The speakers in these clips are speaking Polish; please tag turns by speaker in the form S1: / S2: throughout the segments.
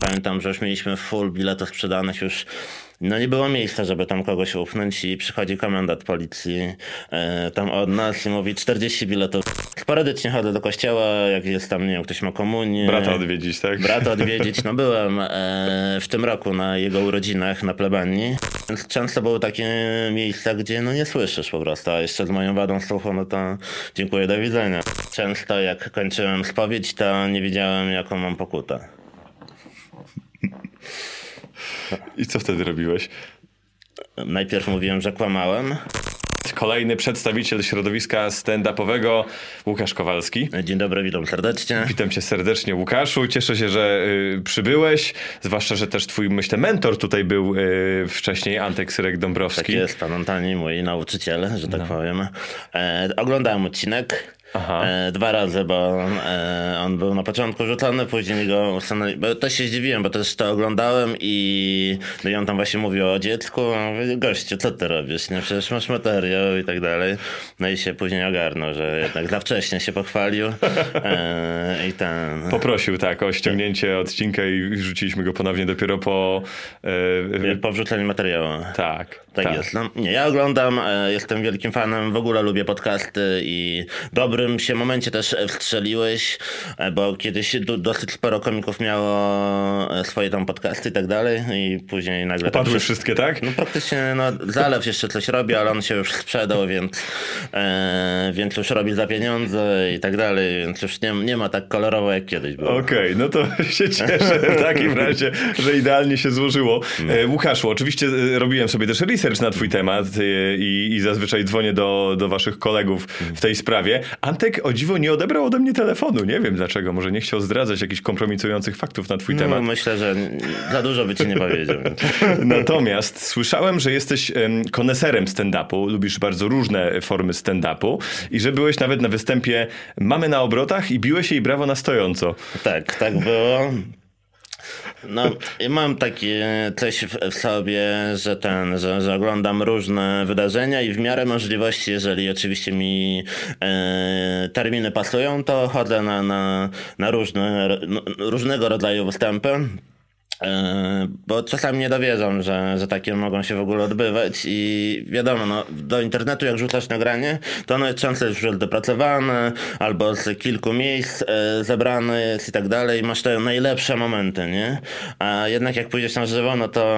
S1: Pamiętam, że już mieliśmy full biletów sprzedanych już no nie było miejsca, żeby tam kogoś upchnąć i przychodzi komendant policji e, tam od nas i mówi 40 biletów. Sporadycznie chodzę do kościoła, jak jest tam, nie wiem, ktoś ma komunię.
S2: Brata odwiedzić, tak?
S1: Brata odwiedzić. No byłem e, w tym roku na jego urodzinach na plebanii. Więc często były takie miejsca, gdzie no nie słyszysz po prostu, a jeszcze z moją wadą słuchu, no to dziękuję, do widzenia. Często jak kończyłem spowiedź, to nie wiedziałem, jaką mam pokutę.
S2: I co wtedy robiłeś?
S1: Najpierw mówiłem, że kłamałem.
S2: Kolejny przedstawiciel środowiska stand-upowego, Łukasz Kowalski.
S1: Dzień dobry, witam serdecznie.
S2: Witam cię serdecznie, Łukaszu. Cieszę się, że y, przybyłeś. Zwłaszcza, że też twój, myślę, mentor tutaj był y, wcześniej, Antek Syrek Dąbrowski.
S1: Tak jest, pan Antoni, mój nauczyciel, że tak no. powiem. E, oglądałem odcinek. E, dwa razy, bo e, on był na początku rzucony, później go ustanowili. Bo też się zdziwiłem, bo też to oglądałem i, no i on tam właśnie mówił o dziecku. Mówię, gościu, co ty robisz? Nie, przecież masz materiał i tak dalej. No i się później ogarnął, że jednak za wcześnie się pochwalił. E, I ten.
S2: Poprosił tak o ściągnięcie odcinka i rzuciliśmy go ponownie dopiero po.
S1: Po wrzuceniu materiału.
S2: Tak.
S1: Tak, tak. jest. No, nie, ja oglądam, e, jestem wielkim fanem, w ogóle lubię podcasty i dobrym się momencie też wstrzeliłeś, e, bo kiedyś dosyć sporo komików miało e, swoje tam podcasty i tak dalej i później nagle...
S2: Opadły tak, wszystkie, tak?
S1: No praktycznie, no Zalew jeszcze coś robi, ale on się już sprzedał, więc, e, więc już robi za pieniądze i tak dalej, więc już nie, nie ma tak kolorowo jak kiedyś było.
S2: Okej, okay, no to się cieszę w takim razie, że idealnie się złożyło. No. Łukaszu, oczywiście robiłem sobie też research na twój temat y, i, i zazwyczaj dzwonię do, do waszych kolegów w tej sprawie. Antek o dziwo nie odebrał ode mnie telefonu. Nie wiem dlaczego. Może nie chciał zdradzać jakichś kompromitujących faktów na twój
S1: no,
S2: temat.
S1: Myślę, że za dużo by ci nie powiedział.
S2: Natomiast słyszałem, że jesteś koneserem stand-upu. Lubisz bardzo różne formy stand-upu i że byłeś nawet na występie Mamy na obrotach i biłeś jej brawo na stojąco.
S1: Tak, tak było. No, ja mam takie coś w, sobie, że ten, że, że oglądam różne wydarzenia i w miarę możliwości, jeżeli oczywiście mi e, terminy pasują, to chodzę na, na, na różne, różnego rodzaju występy. E, bo czasami nie dowierzam, że, że takie mogą się w ogóle odbywać i wiadomo, no, do internetu jak rzucasz nagranie, to ono jest często już dopracowane albo z kilku miejsc e, zebrane jest i tak dalej. Masz te najlepsze momenty, nie? A jednak jak pójdziesz na żywo, no to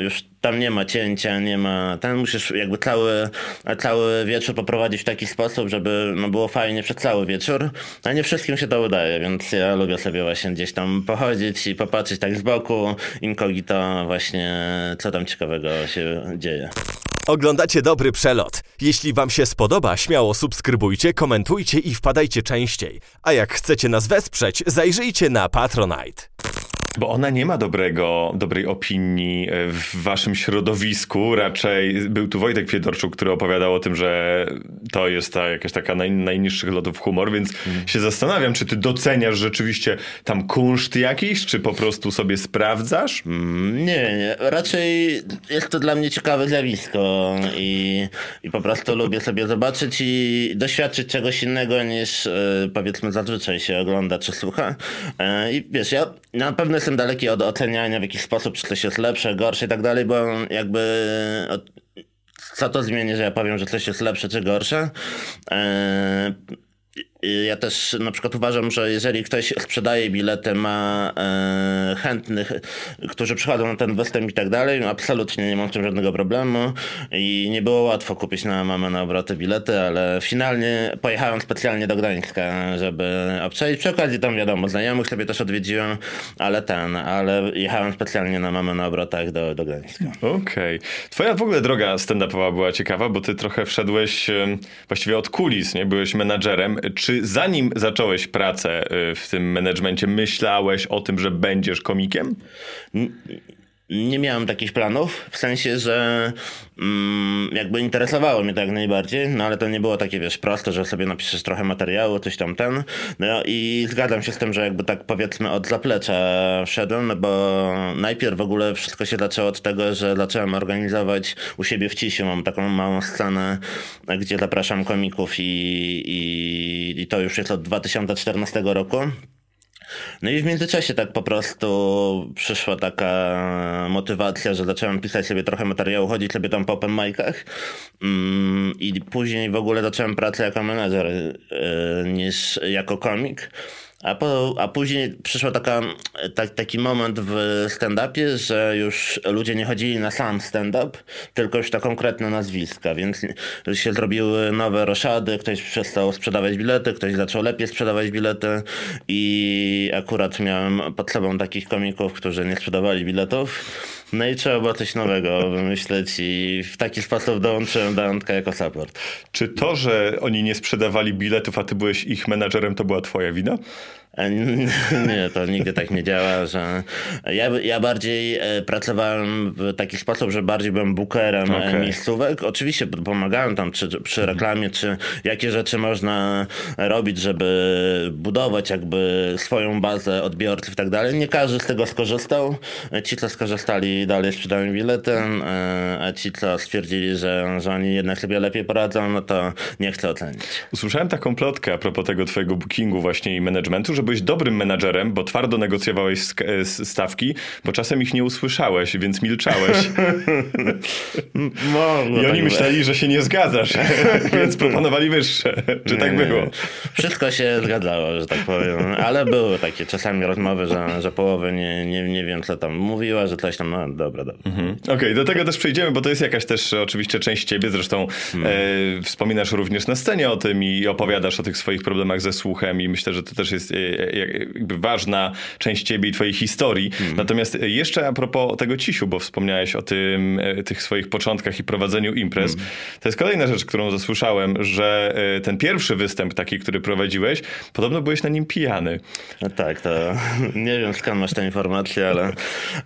S1: już tam nie ma cięcia, nie ma. Tam musisz jakby cały, cały wieczór poprowadzić w taki sposób, żeby no, było fajnie przez cały wieczór. A nie wszystkim się to udaje, więc ja lubię sobie właśnie gdzieś tam pochodzić i popatrzeć tak z boku, inkogito właśnie, co tam ciekawego się dzieje.
S3: Oglądacie dobry przelot. Jeśli Wam się spodoba, śmiało subskrybujcie, komentujcie i wpadajcie częściej. A jak chcecie nas wesprzeć, zajrzyjcie na Patronite.
S2: Bo ona nie ma dobrego, dobrej opinii e, w waszym środowisku. Raczej był tu Wojtek Fiedorczuk, który opowiadał o tym, że to jest ta jakaś taka naj, najniższych lotów humor, więc mm. się zastanawiam, czy ty doceniasz rzeczywiście tam kunszt jakiś, czy po prostu sobie sprawdzasz?
S1: Mm, nie, nie. Raczej jest to dla mnie ciekawe zjawisko i, i po prostu lubię sobie zobaczyć i doświadczyć czegoś innego niż e, powiedzmy zazwyczaj się ogląda czy słucha. E, I wiesz, ja na pewno jestem daleki od oceniania w jakiś sposób, czy coś jest lepsze, gorsze i tak dalej, bo jakby co to zmieni, że ja powiem, że coś jest lepsze czy gorsze. Ja też na przykład uważam, że jeżeli ktoś sprzedaje bilety, ma e, chętnych, którzy przychodzą na ten występ i tak dalej, absolutnie nie mam z tym żadnego problemu i nie było łatwo kupić na mamę na obroty bilety, ale finalnie pojechałem specjalnie do Gdańska, żeby obczaić. Przy okazji tam wiadomo, znajomych sobie też odwiedziłem, ale ten, ale jechałem specjalnie na mamę na obrotach do, do Gdańska.
S2: Okej. Okay. Twoja w ogóle droga stand-upowa była ciekawa, bo ty trochę wszedłeś właściwie od kulis, nie? Byłeś menadżerem. Czy czy zanim zacząłeś pracę y, w tym menedżmencie, myślałeś o tym, że będziesz komikiem?
S1: Nie miałem takich planów, w sensie, że mm, jakby interesowało mnie to jak najbardziej, no ale to nie było takie, wiesz, proste, że sobie napiszesz trochę materiału, coś tam ten. No i zgadzam się z tym, że jakby tak powiedzmy od zaplecza wszedłem, no bo najpierw w ogóle wszystko się zaczęło od tego, że zacząłem organizować u siebie w Cisiu, mam taką małą scenę, gdzie zapraszam komików i, i, i to już jest od 2014 roku. No i w międzyczasie tak po prostu przyszła taka motywacja, że zacząłem pisać sobie trochę materiału, chodzić sobie tam po open micach mm, i później w ogóle zacząłem pracę jako menedżer yy, niż jako komik. A, po, a później przyszła taka, tak, taki moment w stand-upie, że już ludzie nie chodzili na sam stand-up, tylko już na konkretne nazwiska, więc się zrobiły nowe roszady, ktoś przestał sprzedawać bilety, ktoś zaczął lepiej sprzedawać bilety i akurat miałem pod sobą takich komików, którzy nie sprzedawali biletów. No i trzeba było coś nowego wymyśleć i w taki sposób dołączyłem do Antka jako support.
S2: Czy to, że oni nie sprzedawali biletów, a ty byłeś ich menadżerem, to była twoja wina?
S1: Nie, to nigdy tak nie działa, że ja, ja bardziej e, pracowałem w taki sposób, że bardziej byłem bookerem okay. miejscówek. Oczywiście pomagałem tam przy, przy reklamie, czy jakie rzeczy można robić, żeby budować jakby swoją bazę odbiorców i tak dalej. Nie każdy z tego skorzystał. Ci, co skorzystali dalej sprzedają bilety, e, a ci, co stwierdzili, że, że oni jednak sobie lepiej poradzą, no to nie chcę ocenić.
S2: Usłyszałem taką plotkę a propos tego twojego bookingu właśnie i managementu, że byłeś dobrym menadżerem, bo twardo negocjowałeś e, stawki, bo czasem ich nie usłyszałeś, więc milczałeś. I oni tak myśleli, że się nie zgadzasz, więc proponowali wyższe. Czy tak było?
S1: Wszystko się zgadzało, że tak powiem. Ale były takie czasami rozmowy, że, że połowy nie, nie, nie wiem, co tam mówiła, że coś tam, no dobra, dobra.
S2: Mhm. Okej, okay, do tego też przejdziemy, bo to jest jakaś też oczywiście część ciebie, zresztą hmm. e, wspominasz również na scenie o tym i opowiadasz o tych swoich problemach ze słuchem i myślę, że to też jest e, jakby ważna część ciebie i twojej historii. Mm. Natomiast jeszcze a propos tego Cisiu, bo wspomniałeś o tym, e, tych swoich początkach i prowadzeniu imprez. Mm. To jest kolejna rzecz, którą zasłyszałem, że e, ten pierwszy występ taki, który prowadziłeś, podobno byłeś na nim pijany.
S1: No tak, to nie wiem skąd masz tę informację, ale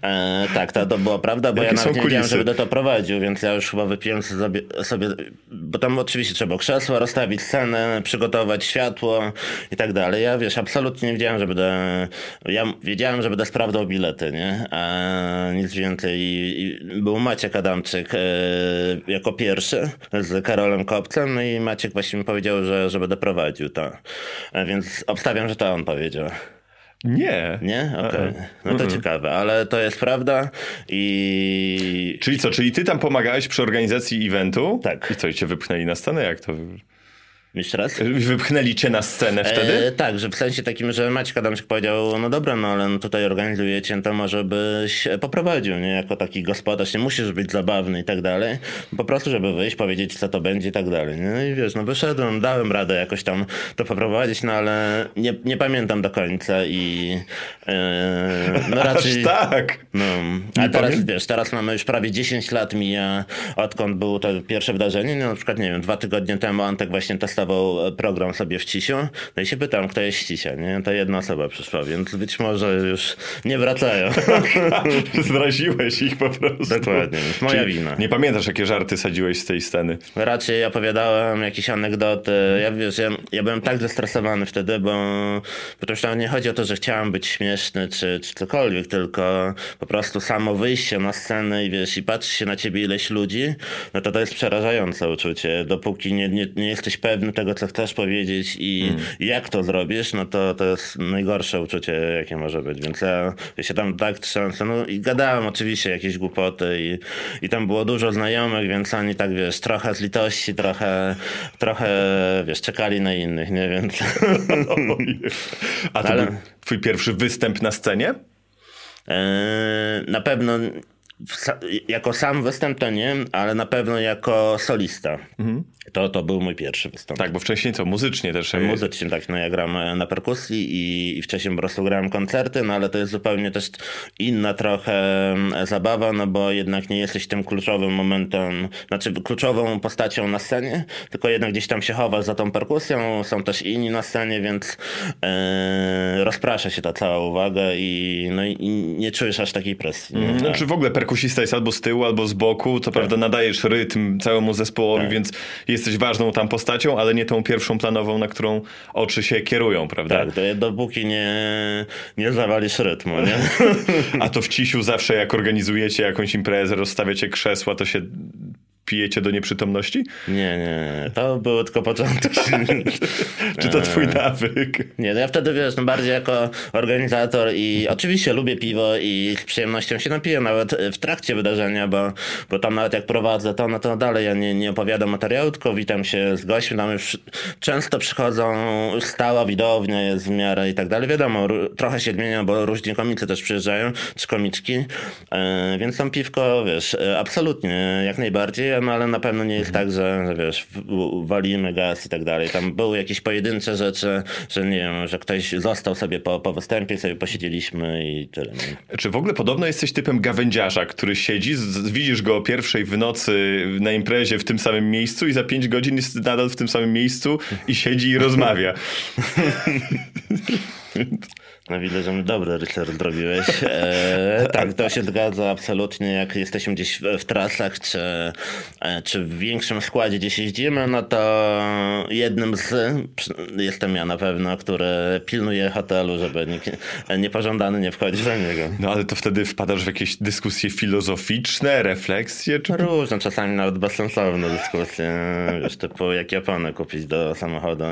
S1: e, tak, to, to była prawda, bo Jakie ja nawet nie wiedziałem, żeby do to prowadził, więc ja już chyba wypiłem sobie, sobie, bo tam oczywiście trzeba krzesła rozstawić, scenę, przygotować światło i tak dalej. Ja wiesz, absolutnie nie wiedziałem, że będę. Ja wiedziałem, że będę sprawdzał bilety, nie? A nic więcej. I, był Maciek Adamczyk e, jako pierwszy z Karolem Kopcem, no i Maciek właśnie mi powiedział, że, że będę prowadził to. Więc obstawiam, że to on powiedział.
S2: Nie.
S1: Nie? Okej. Okay. No to ciekawe, ale to jest prawda i...
S2: Czyli co, czyli ty tam pomagałeś przy organizacji eventu?
S1: Tak.
S2: I co, i cię wypchnęli na scenę? Jak to...
S1: Jeszcze raz?
S2: Wypchnęli cię na scenę wtedy? E,
S1: tak, że w sensie takim, że Maćka Adamczyk powiedział, no dobra, no ale tutaj organizujecie, to może byś poprowadził, nie? Jako taki gospodarz, nie musisz być zabawny i tak dalej. Po prostu, żeby wyjść, powiedzieć, co to będzie i tak dalej. No i wiesz, no wyszedłem, dałem radę jakoś tam to poprowadzić, no ale nie, nie pamiętam do końca i
S2: e, no raczej... Aż tak?
S1: No, a teraz, wiesz, teraz mamy już prawie 10 lat mija, odkąd było to pierwsze wydarzenie, no na przykład, nie wiem, dwa tygodnie temu Antek właśnie testował testował program sobie w Cisiu, no i się pytam, kto jest Cisia, nie? To jedna osoba przyszła, więc być może już nie wracają.
S2: Zraziłeś ich po prostu.
S1: Dokładnie, moja Czyli wina.
S2: Nie pamiętasz, jakie żarty sadziłeś z tej sceny?
S1: Raczej opowiadałem jakieś anegdoty. Ja wiesz, ja, ja byłem tak zestresowany wtedy, bo, bo to już nawet nie chodzi o to, że chciałem być śmieszny czy, czy cokolwiek, tylko po prostu samo wyjście na scenę i wiesz, i patrzy się na ciebie ileś ludzi, no to to jest przerażające uczucie. Dopóki nie, nie, nie jesteś pewny tego, co chcesz powiedzieć i mm. jak to zrobisz, no to to jest najgorsze uczucie, jakie może być. Więc ja, ja się tam tak trzęsę, no i gadałem oczywiście jakieś głupoty i, i tam było dużo znajomych, więc oni tak, wiesz, trochę z litości, trochę, trochę, wiesz, czekali na innych, nie? Więc...
S2: A to Ale... był twój pierwszy występ na scenie?
S1: Eee, na pewno jako sam występ to nie, ale na pewno jako solista. Mhm. To, to był mój pierwszy występ.
S2: Tak, bo wcześniej co, muzycznie też?
S1: Muzycznie, tak. No ja gram e, na perkusji i, i wcześniej po prostu grałem koncerty, no ale to jest zupełnie też inna trochę zabawa, no bo jednak nie jesteś tym kluczowym momentem, znaczy kluczową postacią na scenie, tylko jednak gdzieś tam się chowasz za tą perkusją, są też inni na scenie, więc e, rozprasza się ta cała uwaga i, no, i nie czujesz aż takiej presji. Mm,
S2: znaczy w ogóle perkusista jest albo z tyłu, albo z boku, co tak. prawda nadajesz rytm całemu zespołowi, tak. więc jesteś ważną tam postacią, ale nie tą pierwszą planową, na którą oczy się kierują, prawda?
S1: Tak, dopóki nie, nie zawalisz rytmu, nie?
S2: A to w Cisiu zawsze jak organizujecie jakąś imprezę, rozstawiacie krzesła, to się pijecie do nieprzytomności?
S1: Nie, nie, nie. To był tylko początek.
S2: Czy to twój nawyk?
S1: Nie, no ja wtedy wiesz, no bardziej jako organizator i oczywiście lubię piwo i z przyjemnością się napiję nawet w trakcie wydarzenia, bo, bo tam nawet jak prowadzę to, no to dalej ja nie, nie opowiadam materiału, tylko witam się z gośćmi, tam już często przychodzą, stała widownia jest w miarę i tak dalej. Wiadomo, trochę się zmienia, bo różni komicy też przyjeżdżają, czy komiczki, e, więc tam piwko, wiesz, e, absolutnie, jak najbardziej, no ale na pewno nie jest tak, że, wiesz, walimy gaz i tak dalej. Tam były jakieś pojedyncze rzeczy, że nie wiem, że ktoś został sobie po, po występie, sobie posiedzieliśmy i tyle. Nie?
S2: Czy w ogóle podobno jesteś typem gawędziarza, który siedzi, z, widzisz go o pierwszej w nocy na imprezie w tym samym miejscu i za pięć godzin jest nadal w tym samym miejscu i siedzi i rozmawia.
S1: No widzę, że dobry research zrobiłeś. E, tak, to się zgadza absolutnie. Jak jesteśmy gdzieś w, trasach, czy, e, czy w większym składzie gdzieś jeździmy, no to jednym z, jestem ja na pewno, który pilnuje hotelu, żeby nikt niepożądany nie wchodził do niego.
S2: No ale to wtedy wpadasz w jakieś dyskusje filozoficzne, refleksje, czy...
S1: Różne, czasami nawet bezsensowne dyskusje, wiesz, typu jakie opony kupić do samochodu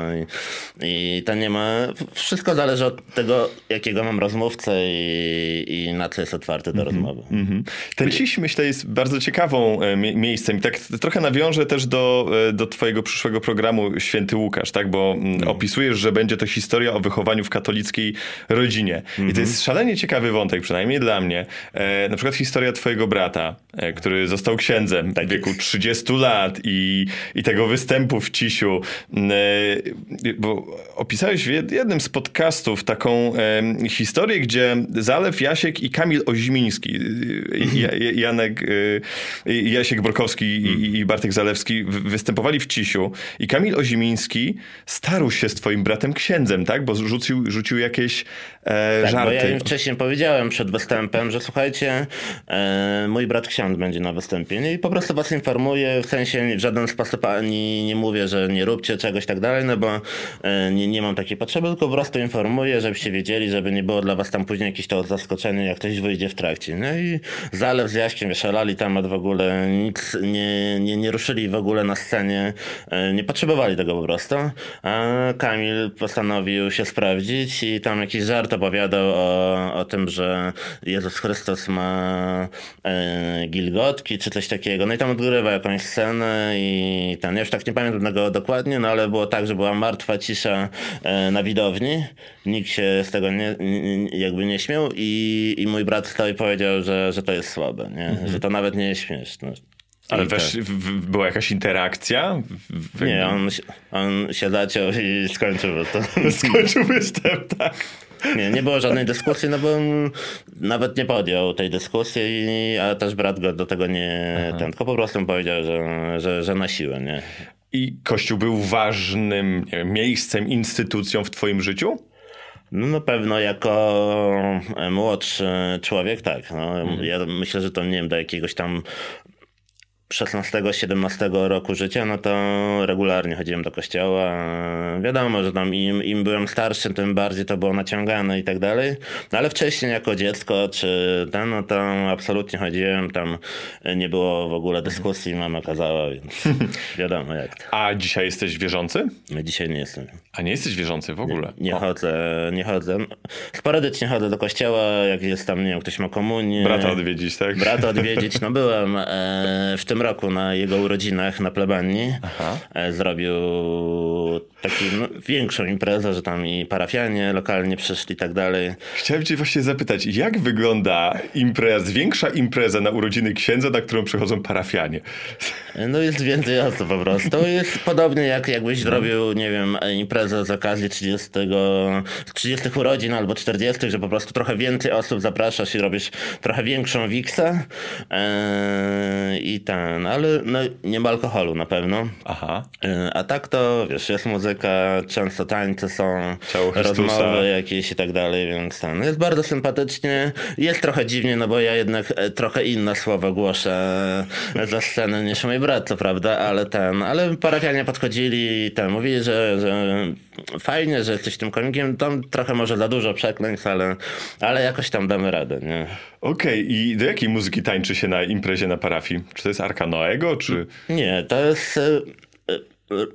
S1: i, i to nie ma, wszystko zależy od tego, jakiego mam rozmówcę i, i na co jest otwarty do rozmowy.
S2: Mhm. Ten dziś, myślę, jest bardzo ciekawą e, mie- miejscem i tak trochę nawiążę też do, e, do twojego przyszłego programu Święty Łukasz, tak? Bo mm, opisujesz, że będzie to historia o wychowaniu w katolickiej rodzinie. I to jest szalenie ciekawy wątek, przynajmniej dla mnie. E, na przykład historia twojego brata, e, który został księdzem w wieku 30 lat i, i tego występu w Cisiu. Mm, e, bo opisałeś w jed- jednym z podcastów taką e, historię, gdzie Zalew Jasiek i Kamil Ozimiński, y, Ja- Janek, y, Jasiek Brokowski i, i Bartek Zalewski występowali w Cisiu i Kamil Ozimiński starł się z twoim bratem księdzem, tak? Bo rzucił, rzucił jakieś e,
S1: Tak,
S2: żarty.
S1: bo ja im wcześniej powiedziałem przed występem, że słuchajcie, e, mój brat ksiądz będzie na występie nie? i po prostu was informuję, w sensie w żaden sposób ani nie mówię, że nie róbcie czegoś tak dalej, no bo e, nie, nie mam takiej potrzeby, tylko po prostu informuję, żebyście wiedzieli, żeby nie było dla was tam później jakieś to zaskoczenie, jak ktoś wyjdzie w trakcie. No i Zalew z Jaśkiem szalali temat w ogóle, nic nie, nie, nie ruszyli w ogóle na scenie, e, nie potrzebowali tego po prostu, a Kamil postanowił się sprawdzić i tam jakiś żart opowiadał o, o tym, że Jezus Chrystus ma e, gilgotki czy coś takiego. No i tam odgrywa jakąś scenę i ten, ja już tak nie pamiętam tego dokładnie, no ale było tak, że była martwa cisza e, na widowni. Nikt się z tego nie, jakby nie śmiał i, i mój brat stał i powiedział, że, że to jest słabe, nie? że to nawet nie jest śmieszne.
S2: Ale wesz, w, była jakaś interakcja? W,
S1: tak. Nie, on, się- on się zaciął i skończył to.
S2: skończył występ, tak.
S1: Nie, nie było żadnej dyskusji, no bo on nawet nie podjął tej dyskusji, a też brat go do tego nie, ten, tylko po prostu powiedział, że, że, że na siłę, nie.
S2: I Kościół był ważnym wiem, miejscem, instytucją w twoim życiu?
S1: No na pewno jako e, młodszy człowiek, tak. No, Ja myślę, że to nie wiem, do jakiegoś tam 16-17 roku życia, no to regularnie chodziłem do kościoła. Wiadomo, że tam im, im byłem starszy, tym bardziej to było naciągane i tak dalej. No ale wcześniej jako dziecko, czy ten, no to absolutnie chodziłem, tam nie było w ogóle dyskusji, mama kazała, więc wiadomo jak to.
S2: A dzisiaj jesteś wierzący?
S1: Ja dzisiaj nie jestem.
S2: A nie jesteś wierzący w ogóle?
S1: Nie
S2: O,
S1: chodzę, nie chodzę. Sporadycznie chodzę do kościoła, jak jest tam, nie wiem, ktoś ma komunię.
S2: Brata odwiedzić, tak?
S1: Brata odwiedzić. No byłem e, w tym roku na jego urodzinach na plebanii. E, zrobił taką no, większą imprezę, że tam i parafianie lokalnie przyszli i tak dalej.
S2: Chciałem cię właśnie zapytać, jak wygląda impreza, większa impreza na urodziny księdza, na którą przychodzą parafianie?
S1: E, No jest więcej osób po prostu. Jest podobnie jak jakbyś zrobił, nie wiem, imprezę z okazji 30, 30 urodzin albo 40, że po prostu trochę więcej osób zapraszasz i robisz trochę większą wiksę. Eee, I ten, ale no, nie ma alkoholu na pewno.
S2: Aha.
S1: Eee, A tak to, wiesz, jest muzyka, często tańce są,
S2: Ciało
S1: rozmowy jakieś i tak dalej, więc ten, jest bardzo sympatycznie. Jest trochę dziwnie, no bo ja jednak e, trochę inne słowa głoszę e, za scenę niż mój brat, co prawda, ale ten, ale parafianie podchodzili i ten, mówili, że, że fajnie, że jesteś tym komikiem, tam trochę może za dużo przekleństw, ale, ale jakoś tam damy radę, nie?
S2: Okej, i do jakiej muzyki tańczy się na imprezie na parafii? Czy to jest Arka Noego, czy...
S1: Nie, to jest... e, e,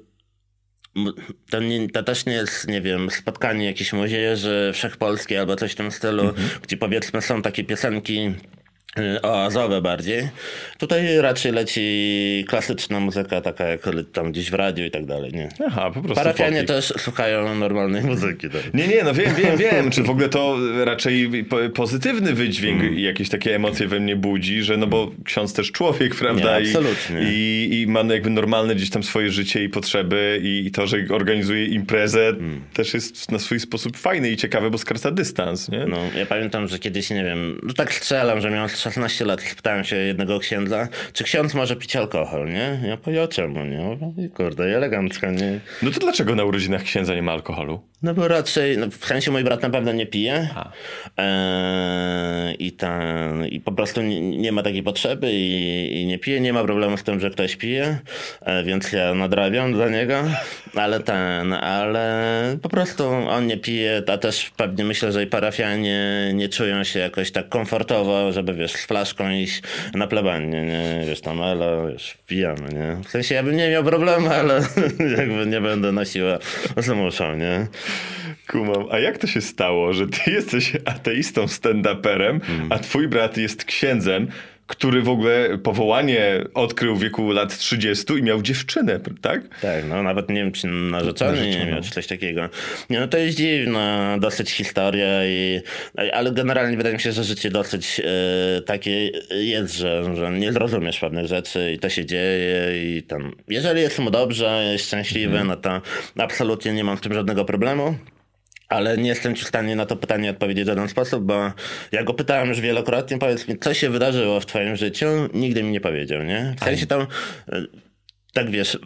S1: To, nie, to też nie jest, nie wiem, spotkanie jakieś młodzieży wszechpolskiej albo coś w tym stylu, gdzie powiedzmy są takie piosenki oazowe bardziej. Tutaj raczej leci klasyczna muzyka, taka jak tam gdzieś w radiu i tak dalej, nie.
S2: Aha, po prostu
S1: Parafianie
S2: popik.
S1: też słuchają normalnej muzyki. Tak.
S2: Nie, nie, no wiem, wiem, wiem. Czy w ogóle to raczej po- pozytywny wydźwięk
S1: Mm.
S2: i jakieś takie emocje we mnie budzi, że no bo ksiądz też człowiek, prawda?
S1: Nie, absolutnie.
S2: I, i, I ma jakby normalne gdzieś tam swoje życie i potrzeby i, i to, że organizuje imprezę
S1: Mm.
S2: też jest na swój sposób fajny i ciekawe, bo skraca dystans, nie?
S1: No, ja pamiętam, że kiedyś, nie wiem, no tak strzelam, że miałem 16 lat i spytałem się jednego księdza, czy ksiądz może pić alkohol, nie? Ja powiedział, czemu, nie? Mówię, Kurde, elegancko, nie?
S2: No to dlaczego na urodzinach księdza nie ma alkoholu?
S1: No bo raczej, no w sensie mój brat na pewno nie pije eee, i, ten, i po prostu nie, nie ma takiej potrzeby i, i nie pije, nie ma problemu z tym, że ktoś pije, e, więc ja nadrabiam dla niego, ale ten, ale po prostu on nie pije, a też pewnie myślę, że i parafianie nie czują się jakoś tak komfortowo, żeby wiesz, z flaszką iść na plebanię, nie, wiesz tam, ale wiesz, pijamy, nie, w sensie ja bym nie miał problemu, ale jakby nie będę siłę muszą, nie.
S2: Kumam. A jak to się stało, że ty jesteś ateistą stand-uperem, a twój brat jest księdzem, który w ogóle powołanie odkrył w wieku lat 30 i miał dziewczynę, tak?
S1: Tak, no nawet nie wiem, czy narzeczony nie miał, czy coś takiego. Nie, no to jest dziwna dosyć historia, i, ale generalnie wydaje mi się, że życie dosyć e, takie jest, że, że nie zrozumiesz pewnych rzeczy i to się dzieje i tam, jeżeli jest mu dobrze, jest szczęśliwy, no to absolutnie nie mam z tym żadnego problemu. Ale nie jestem ci w stanie na to pytanie odpowiedzieć w żaden sposób, bo ja go pytałem już wielokrotnie, powiedz mi, co się wydarzyło w twoim życiu? Nigdy mi nie powiedział, nie? W sensie tam, e, tak wiesz,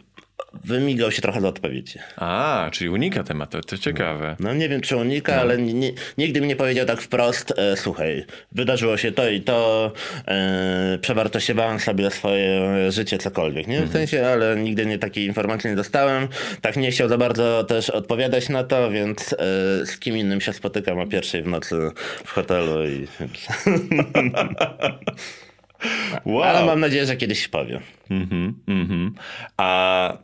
S1: wymigał się trochę do odpowiedzi.
S2: A, czyli unika tematu, to ciekawe.
S1: No nie wiem, czy unika, ale ni- ni- nigdy mi nie powiedział tak wprost, e, słuchaj, wydarzyło się to i to, e, przewartościowałem sobie swoje życie, cokolwiek, nie? W sensie, ale nigdy nie takiej informacji nie dostałem. Tak nie chciał za bardzo też odpowiadać na to, więc e, z kim innym się spotykam o pierwszej w nocy w hotelu i...
S2: Wow.
S1: Ale mam nadzieję, że kiedyś powie.
S2: Mhm, mhm. A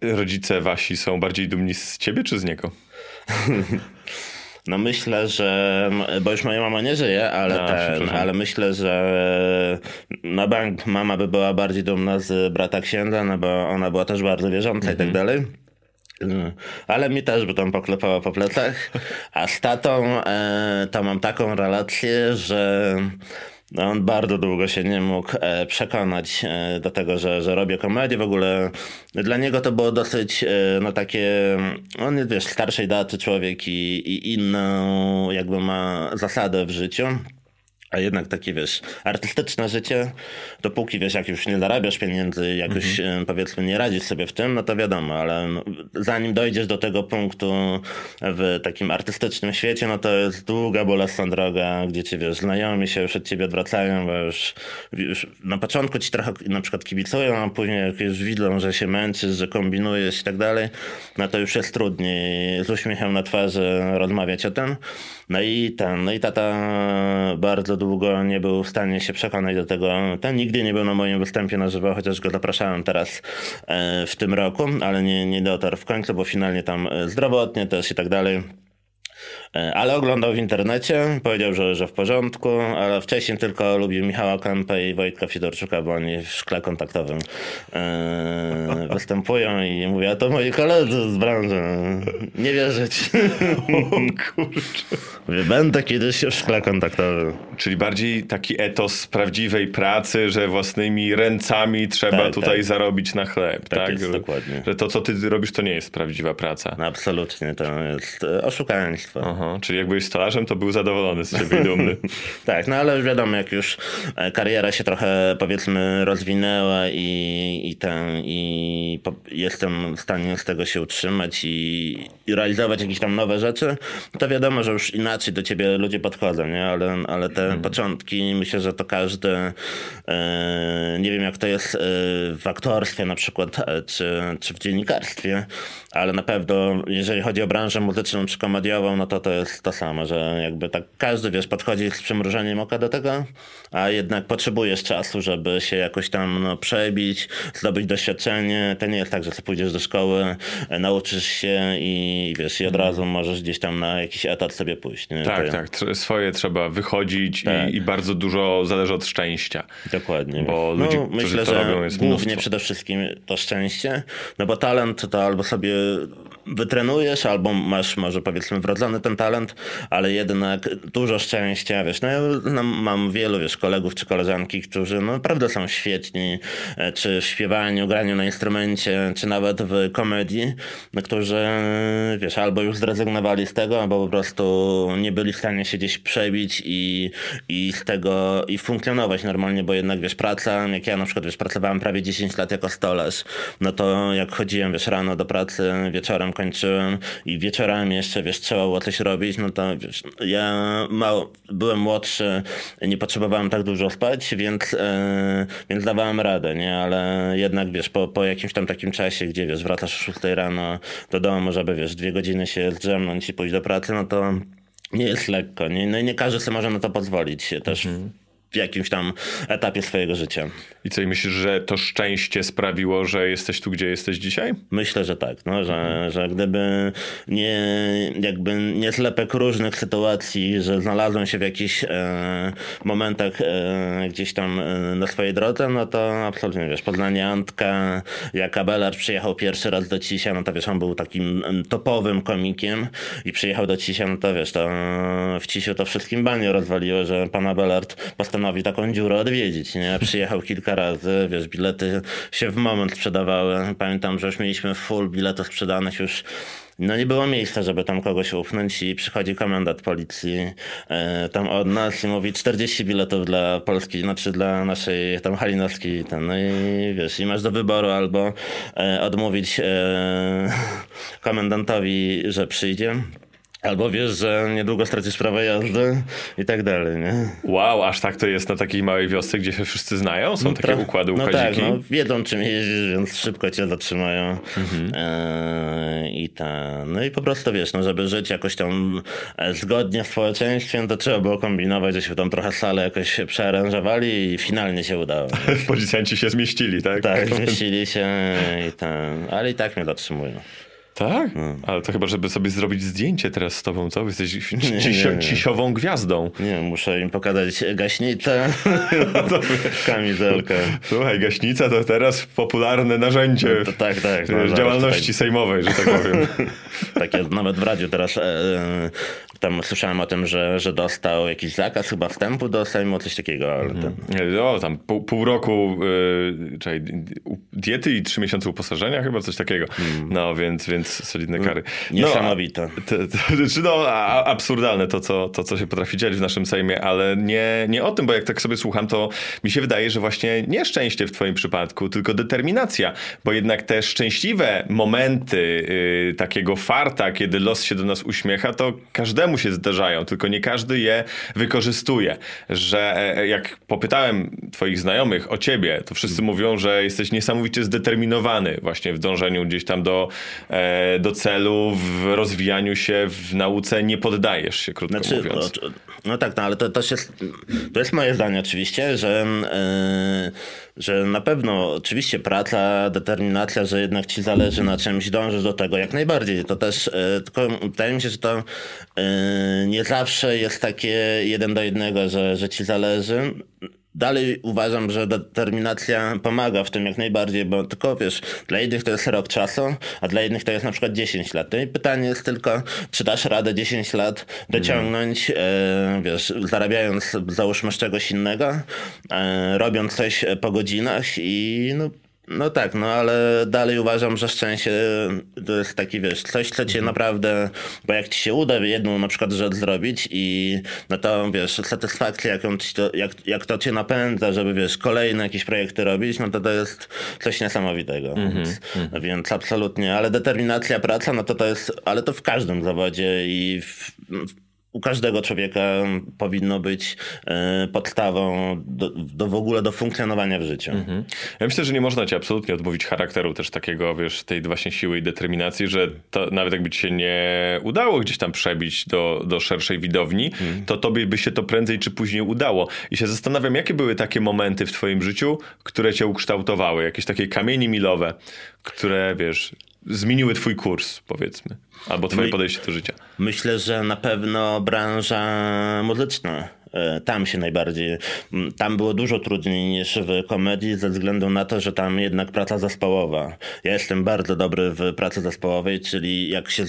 S2: rodzice wasi są bardziej dumni z ciebie czy z niego?
S1: No myślę, że, bo już moja mama nie żyje, ale
S2: A,
S1: ten, ale myślę, że na bank mama by była bardziej dumna z brata księdza, no bo ona była też bardzo wierząca i tak dalej. Y, Ale mi też by tam poklepała po plecach. A z tatą e, to mam taką relację, że no, on bardzo długo się nie mógł e, przekonać e, do tego, że, że robię komedię. W ogóle dla niego to było dosyć e, no takie, on jest wiesz, starszej daty człowiek i, i inną jakby ma zasadę w życiu. A jednak takie, wiesz, artystyczne życie, dopóki, wiesz, jak już nie zarabiasz pieniędzy, jak już, e, powiedzmy, nie radzisz sobie w tym, no to wiadomo, ale no, zanim dojdziesz do tego punktu w takim artystycznym świecie, no to jest długa, bolesna droga, gdzie ci, wiesz, znajomi się już od ciebie odwracają, bo już, już na początku ci trochę na przykład kibicują, a później jak już widzą, że się męczysz, że kombinujesz i tak dalej, no to już jest trudniej z uśmiechem na twarzy rozmawiać o tym. No i ten, no i tata bardzo długo nie był w stanie się przekonać do tego. Ten nigdy nie był na moim występie na żywo, chociaż go zapraszałem teraz e, w tym roku, ale nie, nie dotarł w końcu, bo finalnie tam e, zdrowotnie też i tak dalej. E, Ale oglądał w internecie, powiedział, że, że w porządku, ale wcześniej tylko lubił Michała Kępę i Wojtka Fidorczuka, bo oni w szkle kontaktowym e, występują i mówię, a to moi koledzy z branży. Nie wierzyć.
S2: O kurczę.
S1: Mówię, będę kiedyś w szkle kontaktowym.
S2: Czyli bardziej taki etos prawdziwej pracy, że własnymi ręcami trzeba
S1: Tak,
S2: tutaj
S1: tak.
S2: zarobić na chleb.
S1: Tak
S2: Tak,
S1: jest,
S2: Że-
S1: dokładnie.
S2: Że to, co ty robisz, to nie jest prawdziwa praca.
S1: Absolutnie, to jest e, oszukaństwo.
S2: Aha, czyli jak byłeś stolarzem, to był zadowolony z siebie i dumny.
S1: Tak, no ale wiadomo, jak już e, kariera się trochę powiedzmy rozwinęła i, i ten, i po, jestem w stanie z tego się utrzymać i, i realizować jakieś tam nowe rzeczy, to wiadomo, że już inaczej do ciebie ludzie podchodzą, nie? Ale, ale te początki, myślę, że to każdy, e, nie wiem jak to jest e, w aktorstwie na przykład, e, czy, czy w dziennikarstwie, ale na pewno jeżeli chodzi o branżę muzyczną czy komediową, no to to jest to samo, że jakby tak każdy, wiesz, podchodzi z przymrużeniem oka do tego, a jednak potrzebujesz czasu, żeby się jakoś tam no, przebić, zdobyć doświadczenie. To nie jest tak, że ty pójdziesz do szkoły, nauczysz się i wiesz, i od razu możesz gdzieś tam na jakiś etat sobie pójść. Nie?
S2: Tak,
S1: to,
S2: tak. Swoje trzeba wychodzić
S1: Tak.
S2: i, i bardzo dużo zależy od szczęścia.
S1: Dokładnie.
S2: Bo
S1: no,
S2: ludzi, którzy
S1: myślę,
S2: to
S1: że
S2: robią, jest
S1: głównie
S2: mnóstwo.
S1: przede wszystkim to szczęście, no bo talent to albo sobie wytrenujesz, albo masz może powiedzmy wrodzony ten talent, ale jednak dużo szczęścia, wiesz, no ja no, mam wielu, wiesz, kolegów czy koleżanki, którzy no, naprawdę są świetni, e, czy w śpiewaniu, graniu na instrumencie, czy nawet w komedii, no, którzy, wiesz, albo już zrezygnowali z tego, albo po prostu nie byli w stanie się gdzieś przebić i, i z tego, i funkcjonować normalnie, bo jednak, wiesz, praca, jak ja na przykład, wiesz, pracowałem prawie 10 lat jako stolarz, no to jak chodziłem, wiesz, rano do pracy, wieczorem kończyłem i wieczorami jeszcze, wiesz, trzeba było coś robić, no to, wiesz, ja mało, byłem młodszy, nie potrzebowałem tak dużo spać, więc, e, więc dawałem radę, nie, ale jednak, wiesz, po, po jakimś tam takim czasie, gdzie, wiesz, wracasz o 6 rano do domu, żeby, wiesz, dwie godziny się zdrzemnąć i pójść do pracy, no to nie jest lekko, nie, no i nie każdy sobie może na to pozwolić też w jakimś tam etapie swojego życia.
S2: I co, i myślisz, że to szczęście sprawiło, że jesteś tu, gdzie jesteś dzisiaj?
S1: Myślę, że tak, no, że, że gdyby nie, jakby nie zlepek różnych sytuacji, że znalazłem się w jakichś e, momentach e, gdzieś tam e, na swojej drodze, no to absolutnie, wiesz, Poznanie Antka, jak Abelard przyjechał pierwszy raz do Cisia, no to wiesz, on był takim topowym komikiem i przyjechał do Cisia, no to wiesz, to w Cisiu to wszystkim baniu rozwaliło, że pan Abelard postanowił taką dziurę odwiedzić, nie? Przyjechał kilka razy, wiesz, bilety się w moment sprzedawały. Pamiętam, że już mieliśmy full biletów sprzedanych już no nie było miejsca, żeby tam kogoś upchnąć i przychodzi komendant policji e, tam od nas i mówi 40 biletów dla Polski, znaczy dla naszej tam halinowskiej ten, no i wiesz, i masz do wyboru albo e, odmówić e, komendantowi, że przyjdzie, albo wiesz, że niedługo stracisz prawo jazdy i tak dalej, nie?
S2: Wow, aż tak to jest na takiej małej wiosce, gdzie się wszyscy znają? Są takie
S1: Tra-
S2: układy,
S1: No
S2: układziki?
S1: tak, no, wiedzą czym jeździsz, więc szybko cię zatrzymają.
S2: Mhm.
S1: E, I ta, no i po prostu wiesz, no, żeby żyć jakoś tam e, zgodnie w społeczeństwie, no to trzeba było kombinować, że się tam trochę salę jakoś przearanżowali i finalnie się udało.
S2: Policjanci się zmieścili, tak?
S1: Tak, zmieścili się i ten, ale i tak mnie zatrzymują.
S2: Tak?
S1: No.
S2: Ale to chyba, żeby sobie zrobić zdjęcie teraz z tobą, co? Jesteś
S1: Nie,
S2: cisio,
S1: nie, nie.
S2: cisiową gwiazdą.
S1: Nie, muszę im pokazać gaśnicę, kamizelkę.
S2: Słuchaj, gaśnica to teraz popularne narzędzie
S1: To tak, tak.
S2: w
S1: no,
S2: działalności
S1: tutaj-
S2: sejmowej, że tak powiem.
S1: Takie nawet w radiu teraz e, e, tam słyszałem o tym, że, że dostał jakiś zakaz chyba wstępu do Sejmu, coś takiego, ale
S2: Mhm.
S1: ten,
S2: Nie, O, tam pół, pół roku y, czekaj, u- diety i trzy miesiące uposażenia, chyba coś takiego. No, więc, więc solidne kary. No,
S1: niesamowite.
S2: a- to, to, czy no, a- absurdalne to co, to, co się potrafi dziać w naszym Sejmie, ale nie, nie o tym, bo jak tak sobie słucham, to mi się wydaje, że właśnie nie szczęście w twoim przypadku, tylko determinacja, bo jednak te szczęśliwe momenty y, takiego farta, kiedy los się do nas uśmiecha, to każdemu się zdarzają, tylko nie każdy je wykorzystuje. Że e, jak popytałem twoich znajomych o ciebie, to wszyscy mówią, że jesteś niesamowicie zdeterminowany właśnie w dążeniu gdzieś tam do, e, do celu, w rozwijaniu się, w nauce, nie poddajesz się, krótko
S1: Znaczy,
S2: mówiąc.
S1: no, no tak, no ale to też jest, to jest moje zdanie oczywiście, że, e, że na pewno oczywiście praca, determinacja, że jednak ci zależy na czymś, dążysz do tego jak najbardziej. To też, e, tylko wydaje mi się, że to e, nie zawsze jest takie jeden do jednego, że, że ci zależy. Dalej uważam, że determinacja pomaga w tym jak najbardziej, bo tylko wiesz, dla jednych to jest rok czasu, a dla innych to jest na przykład 10 lat. No i pytanie jest tylko, czy dasz radę 10 lat dociągnąć, e, wiesz, zarabiając załóżmy z czegoś innego, e, robiąc coś po godzinach i no, no tak, no ale dalej uważam, że szczęście to jest taki, wiesz, coś, co cię naprawdę, bo jak ci się uda jedną na przykład rzecz zrobić i no to, wiesz, satysfakcja, jaką to, jak, jak to cię napędza, żeby, wiesz, kolejne jakieś projekty robić, no to to jest coś niesamowitego. Więc, więc absolutnie, ale determinacja, praca, no to to jest, ale to w każdym zawodzie i w, w, u każdego człowieka powinno być e, podstawą do, do w ogóle do funkcjonowania w życiu. Mhm.
S2: Ja myślę, że nie można ci absolutnie odmówić charakteru też takiego, wiesz, tej właśnie siły i determinacji, że to, nawet jakby ci się nie udało gdzieś tam przebić do, do szerszej widowni, mhm. to tobie by się to prędzej czy później udało. I się zastanawiam, jakie były takie momenty w twoim życiu, które cię ukształtowały, jakieś takie kamienie milowe, które, wiesz, zmieniły twój kurs, powiedzmy, albo twoje podejście do życia?
S1: Myślę, że na pewno branża muzyczna tam się najbardziej, tam było dużo trudniej niż w komedii ze względu na to, że tam jednak praca zespołowa. Ja jestem bardzo dobry w pracy zespołowej, czyli jak się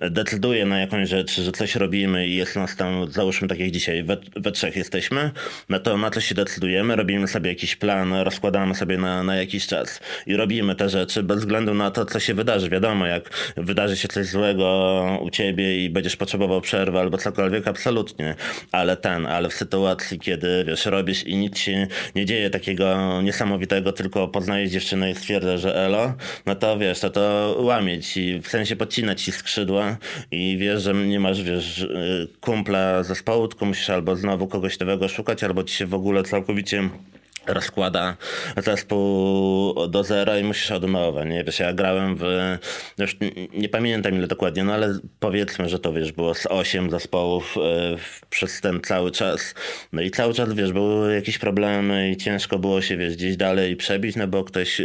S1: decyduję na jakąś rzecz, że coś robimy i jest nas tam, załóżmy tak jak dzisiaj, we, we trzech jesteśmy, no to na to się decydujemy, robimy sobie jakiś plan, rozkładamy sobie na, na jakiś czas i robimy te rzeczy bez względu na to, co się wydarzy. Wiadomo, jak wydarzy się coś złego u ciebie i będziesz potrzebował przerwy albo cokolwiek, absolutnie, ale ten, ale w sytuacji, kiedy wiesz, robisz i nic się nie dzieje takiego niesamowitego, tylko poznajesz dziewczynę i stwierdzasz, że elo, no to wiesz, to to łamie ci, w sensie podcinać ci skrzydła i wiesz, że nie masz, wiesz, kumpla zespołu, tylko musisz albo znowu kogoś nowego szukać, albo ci się w ogóle całkowicie rozkłada zespół do zera i musisz od nowa, nie? Wiesz, ja grałem w, już nie pamiętam ile dokładnie, no ale powiedzmy, że to wiesz, było z osiem zespołów e, przez ten cały czas. No i cały czas, wiesz, były jakieś problemy i ciężko było się, wiesz, gdzieś dalej przebić, no bo ktoś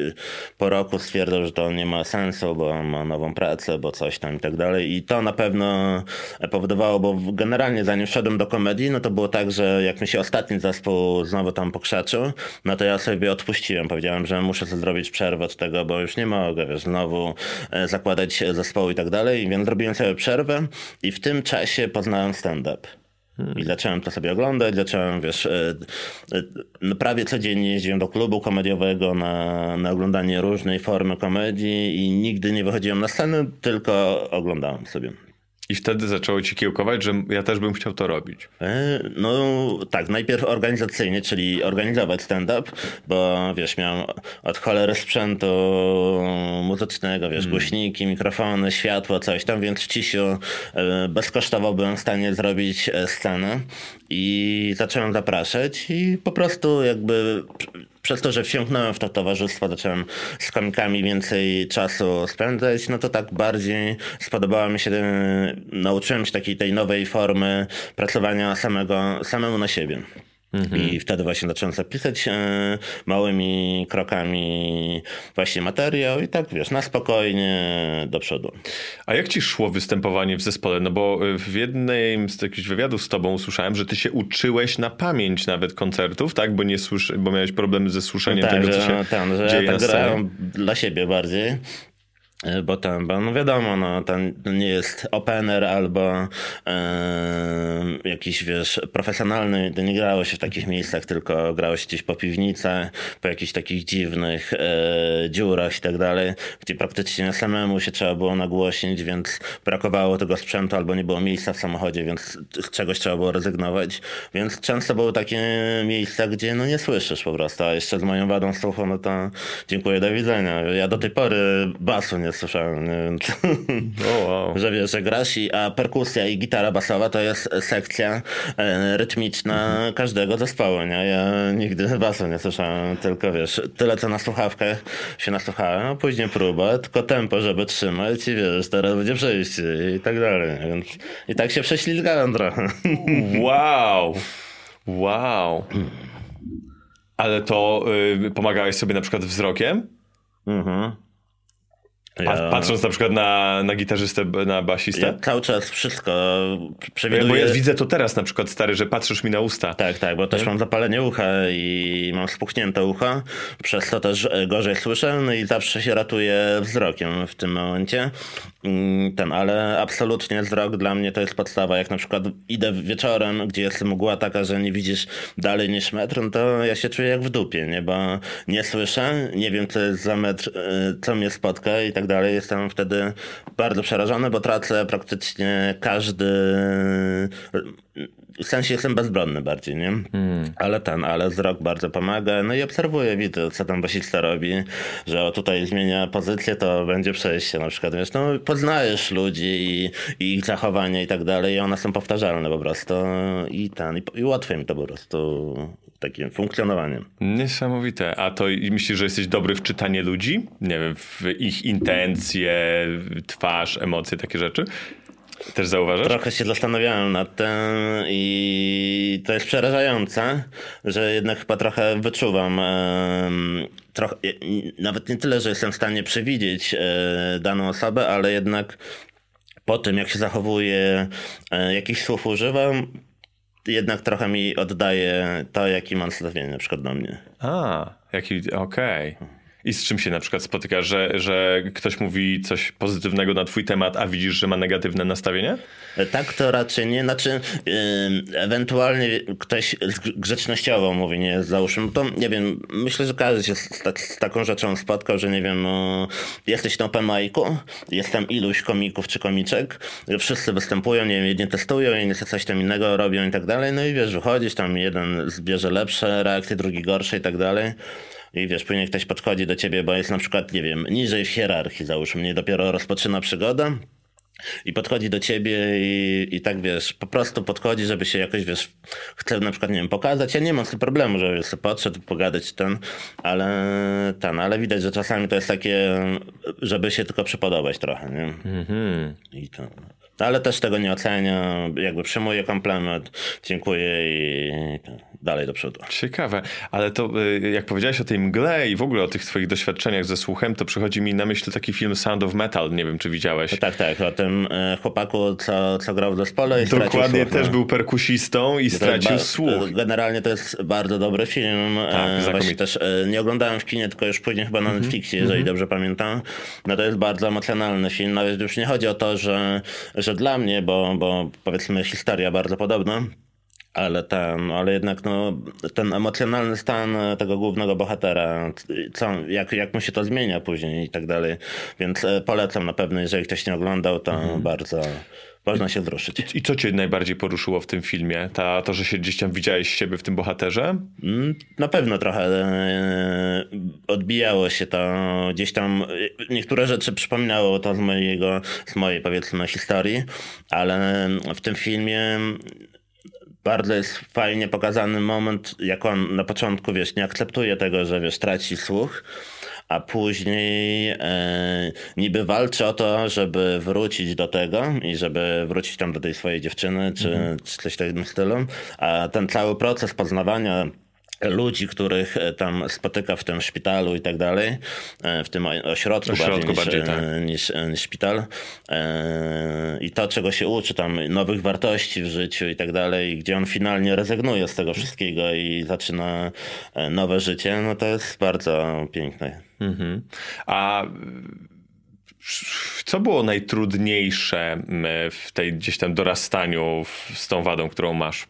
S1: po roku stwierdzał, że to nie ma sensu, bo ma nową pracę, bo coś tam i tak dalej i to na pewno powodowało, bo generalnie zanim wszedłem do komedii, no to było tak, że jak mi się ostatni zespół znowu tam pokrzaczył, no to ja sobie odpuściłem. Powiedziałem, że muszę zrobić przerwę od tego, bo już nie mogę wiesz, znowu e, zakładać zespołu i tak dalej. Więc zrobiłem sobie przerwę i w tym czasie poznałem stand-up. I zacząłem to sobie oglądać, zacząłem, wiesz, e, e, prawie codziennie jeździłem do klubu komediowego na, na oglądanie różnej formy komedii i nigdy nie wychodziłem na scenę, tylko oglądałem sobie.
S2: I wtedy zaczęło ci kiełkować, że ja też bym chciał to robić.
S1: E, no tak, najpierw organizacyjnie, czyli organizować stand-up, bo wiesz, miałem od cholery sprzętu muzycznego, wiesz, hmm. głośniki, mikrofony, światło, coś tam, więc w Cisiu e, bezkosztowo byłem w stanie zrobić e, scenę i zacząłem zapraszać i po prostu jakby przez to, że wsiąknąłem w to towarzystwo, zacząłem z komikami więcej czasu spędzać, no to tak bardziej spodobała mi się, nauczyłem się takiej tej nowej formy pracowania samego, samemu na siebie. Mhm. I wtedy właśnie zacząłem zapisać e, małymi krokami właśnie materiał i tak wiesz, na spokojnie do przodu.
S2: A jak ci szło występowanie w zespole? No bo e, w jednym z jakichś wywiadów z tobą usłyszałem, że ty się uczyłeś na pamięć nawet koncertów, tak? Bo nie słyszy, bo miałeś problemy ze słyszeniem no tak, tego, co się że, ten, że dzieje ja tak grałem
S1: dla siebie bardziej. E, bo tam, bo no wiadomo, no, to nie jest opener albo e, jakiś, wiesz, profesjonalny, to nie grało się w takich miejscach, tylko grało się gdzieś po piwnicach, po jakichś takich dziwnych e, dziurach i tak dalej, gdzie praktycznie samemu się trzeba było nagłośnić, więc brakowało tego sprzętu albo nie było miejsca w samochodzie, więc z czegoś trzeba było rezygnować, więc często były takie miejsca, gdzie no nie słyszysz po prostu, a jeszcze z moją wadą słuchu, no to dziękuję, do widzenia. Ja do tej pory basu nie nie słyszałem, nie wiem. Oh, wow. że wiesz, że grasz, i, a perkusja i gitara basowa to jest sekcja e, rytmiczna mhm. każdego zespołu, nie? Ja nigdy basu nie słyszałem, tylko wiesz, tyle co na słuchawkach się nasłuchałem, a później próba, tylko tempo, żeby trzymać i wiesz, teraz będzie przejście i tak dalej, więc i tak się prześlizgałem trochę.
S2: Wow! Wow! Ale to y, pomagałeś sobie na przykład wzrokiem? Mhm. Ja... Patrząc na przykład na, na gitarzystę, na basistę? Ja
S1: cały czas wszystko
S2: przewiduję. Bo ja widzę to teraz na przykład, stary, że patrzysz mi na usta.
S1: Tak, tak, bo też mam zapalenie ucha i mam spuchnięte ucho, przez to też gorzej słyszę no i zawsze się ratuję wzrokiem w tym momencie. Mm, ten, ale absolutnie wzrok dla mnie to jest podstawa. Jak na przykład idę wieczorem, gdzie jest mgła taka, że nie widzisz dalej niż metr, no to ja się czuję jak w dupie, nie? Bo nie słyszę, nie wiem co jest za metr, y, co mnie spotka i tak dalej. Jestem wtedy bardzo przerażony, bo tracę praktycznie każdy w sensie jestem bezbronny bardziej, nie? Ale ten, ale wzrok bardzo pomaga. No i obserwuję, widzę, co tam basista robi, że o tutaj zmienia pozycję, to będzie przejście na przykład, wiesz, no poznajesz ludzi i, i ich zachowania i tak dalej i one są powtarzalne po prostu i ten, i, i łatwiej mi to po prostu takim funkcjonowaniem.
S2: Niesamowite. A to i myślisz, że jesteś dobry w czytanie ludzi? Nie wiem, w ich intencje, twarz, emocje, takie rzeczy? Też zauważasz?
S1: Trochę się zastanawiałem nad tym i to jest przerażające, że jednak chyba trochę wyczuwam. Trochę, nawet nie tyle, że jestem w stanie przewidzieć e, daną osobę, ale jednak po tym, jak się zachowuje, e, jakich słów używam, jednak trochę mi oddaje to, jaki mam nastawienie na przykład do mnie.
S2: A, jaki, okej. I z czym się na przykład spotykasz, że, że ktoś mówi coś pozytywnego na twój temat, a widzisz, że ma negatywne nastawienie?
S1: Tak to raczej nie, znaczy ewentualnie ktoś grzecznościowo mówi, nie, załóżmy, to nie wiem, myślę, że każdy się z, tak, z taką rzeczą spotkał, że nie wiem, no, jesteś na open micu, jest tam iluś komików czy komiczek, wszyscy występują, nie wiem, jedni testują, inni coś tam innego robią i tak dalej, no i wiesz, wychodzisz, tam jeden zbierze lepsze reakcje, drugi gorsze i tak dalej. I wiesz, później ktoś podchodzi do ciebie, bo jest na przykład, nie wiem, niżej w hierarchii, załóżmy, nie dopiero rozpoczyna przygoda. I podchodzi do ciebie i, i tak wiesz, po prostu podchodzi, żeby się jakoś, wiesz, chce na przykład, nie wiem, pokazać. Ja nie mam z tym problemu, żeby sobie podszedł, pogadać ten, ale ten, ale widać, że czasami to jest takie, żeby się tylko przypodobać trochę, nie? I to. Ale też tego nie ocenia, jakby przyjmuję komplement, dziękuję i, i dalej do przodu.
S2: Ciekawe, ale to y, jak powiedziałeś o tej mgle i w ogóle o tych twoich doświadczeniach ze słuchem, to przychodzi mi na myśl taki film Sound of Metal, nie wiem czy widziałeś.
S1: Tak, tak, o tym e, chłopaku, co, co grał w zespole i stracił
S2: Dokładnie,
S1: słuch, no.
S2: też był perkusistą i stracił
S1: To jest
S2: słuch.
S1: Generalnie to jest bardzo dobry film.
S2: Tak,
S1: e, też nie oglądałem w kinie, tylko już później chyba na Netflixie, jeżeli dobrze pamiętam. No to jest bardzo emocjonalny film. Nawet już nie chodzi o to, że, że dla mnie, bo, bo powiedzmy historia bardzo podobna. Ale ten, ale jednak no, ten emocjonalny stan tego głównego bohatera, co, jak, jak mu się to zmienia później i tak dalej. Więc e, polecam na pewno, jeżeli ktoś nie oglądał, to bardzo można się wzruszyć.
S2: I co cię najbardziej poruszyło w tym filmie? Ta, to, że się gdzieś tam widziałeś siebie w tym bohaterze?
S1: Mm, Na pewno trochę e, odbijało się to gdzieś tam. Niektóre rzeczy przypominało to z mojego, z mojej powiedzmy historii, ale w tym filmie bardzo jest fajnie pokazany moment, jak on na początku, wiesz, nie akceptuje tego, że wiesz, traci słuch, a później e, niby walczy o to, żeby wrócić do tego i żeby wrócić tam do tej swojej dziewczyny, czy, czy coś w tym stylu, a ten cały proces poznawania ludzi, których e, tam spotyka w tym szpitalu i tak dalej, e, w tym ośrodku,
S2: Ośrodku
S1: bardziej,
S2: bardziej,
S1: niż,
S2: tak.
S1: e, niż, e, niż szpital i to, czego się uczy, tam nowych wartości w życiu i tak dalej, gdzie on finalnie rezygnuje z tego wszystkiego i zaczyna nowe życie, no to jest bardzo piękne.
S2: Mhm. A co było najtrudniejsze w tej gdzieś tam dorastaniu z tą wadą, którą masz?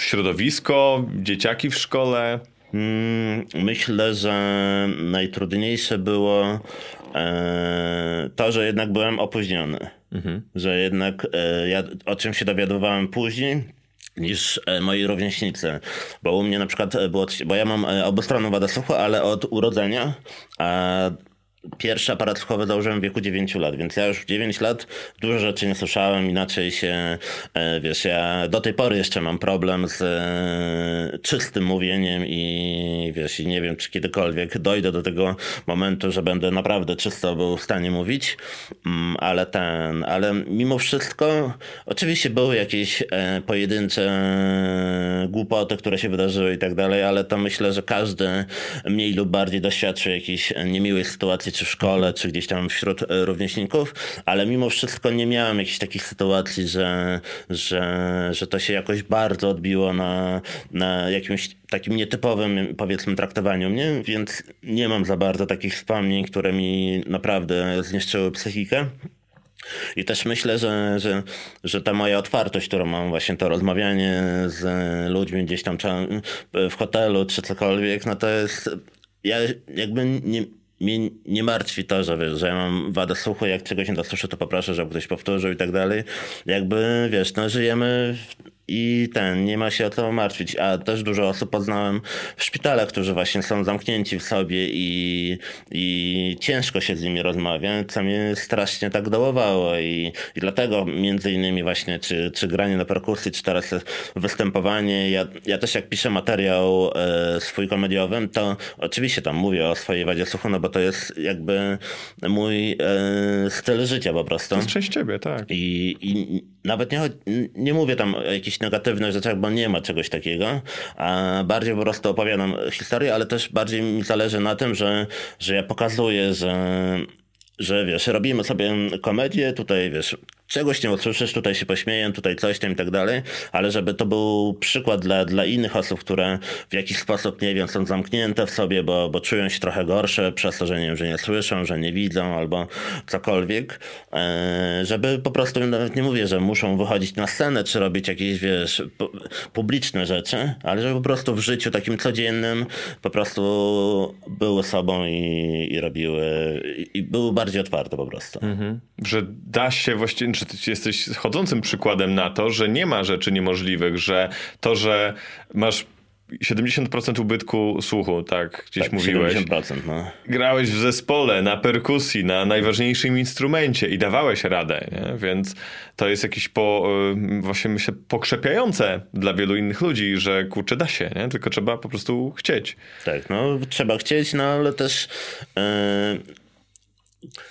S2: Środowisko, dzieciaki w szkole?
S1: Mm, Myślę, że najtrudniejsze było e, to, że jednak byłem opóźniony. Że jednak e, ja o czym się dowiadywałem później niż e, moi rówieśnicy. Bo u mnie na przykład było, bo ja mam obustronną wadę słuchu, ale od urodzenia, a Pierwszy aparat słuchowy założyłem w wieku 9 lat, więc ja już w 9 lat dużo rzeczy nie słyszałem, inaczej się, e, wiesz, ja do tej pory jeszcze mam problem z e, czystym mówieniem i wiesz, i nie wiem, czy kiedykolwiek dojdę do tego momentu, że będę naprawdę czysto był w stanie mówić, Mm, ale ten, ale mimo wszystko, oczywiście były jakieś e, pojedyncze głupoty, które się wydarzyły i tak dalej, ale to myślę, że każdy mniej lub bardziej doświadczył jakiejś niemiłej sytuacji, czy w szkole, czy gdzieś tam wśród e, rówieśników, ale mimo wszystko nie miałem jakichś takich sytuacji, że, że, że to się jakoś bardzo odbiło na, na jakimś takim nietypowym, powiedzmy, traktowaniu mnie, więc nie mam za bardzo takich wspomnień, które mi naprawdę zniszczyły psychikę. I też myślę, że, że, że ta moja otwartość, którą mam, właśnie to rozmawianie z ludźmi gdzieś tam w hotelu czy cokolwiek, no to jest. Ja jakby nie. Mnie nie martwi to, że wiesz, że ja mam wadę słuchu, jak czegoś nie dosłyszę, to poproszę, żeby ktoś powtórzył i tak dalej. Jakby, wiesz, no żyjemy i ten, nie ma się o to martwić. A też dużo osób poznałem w szpitalach, którzy właśnie są zamknięci w sobie i, i ciężko się z nimi rozmawia, co mnie strasznie tak dołowało i, i dlatego między innymi właśnie czy, czy granie na perkusji, czy teraz występowanie. Ja, ja też jak piszę materiał e, swój komediowy, to oczywiście tam mówię o swojej wadzie słuchu, no bo to jest jakby mój e, styl życia po prostu. To
S2: jest część ciebie, tak.
S1: I, i nawet nie, nie mówię tam o jakichś negatywnych rzeczach, bo nie ma czegoś takiego, a bardziej po prostu opowiadam historię, ale też bardziej mi zależy na tym, że, że ja pokazuję, że że wiesz, robimy sobie komedię, tutaj wiesz, czegoś nie usłyszysz, tutaj się pośmieję, tutaj coś tam i tak dalej, ale żeby to był przykład dla, dla innych osób, które w jakiś sposób, nie wiem, są zamknięte w sobie, bo, bo czują się trochę gorsze przez to, że nie że nie słyszą, że nie widzą albo cokolwiek, e, żeby po prostu, nawet nie mówię, że muszą wychodzić na scenę, czy robić jakieś, wiesz, publiczne rzeczy, ale żeby po prostu w życiu takim codziennym po prostu były sobą i, i robiły, i, i były bardziej otwarte po prostu. Mhm.
S2: Że da się właściwie czy ty jesteś chodzącym przykładem na to, że nie ma rzeczy niemożliwych, że to, że masz 70% ubytku słuchu, tak gdzieś tak, mówiłeś.
S1: 70%, no.
S2: Grałeś w zespole, na perkusji, na najważniejszym instrumencie i dawałeś radę, nie? więc to jest jakieś po, y, właśnie myślę pokrzepiające dla wielu innych ludzi, że kurczę da się, nie? tylko trzeba po prostu chcieć.
S1: Tak, no trzeba chcieć, no ale też yy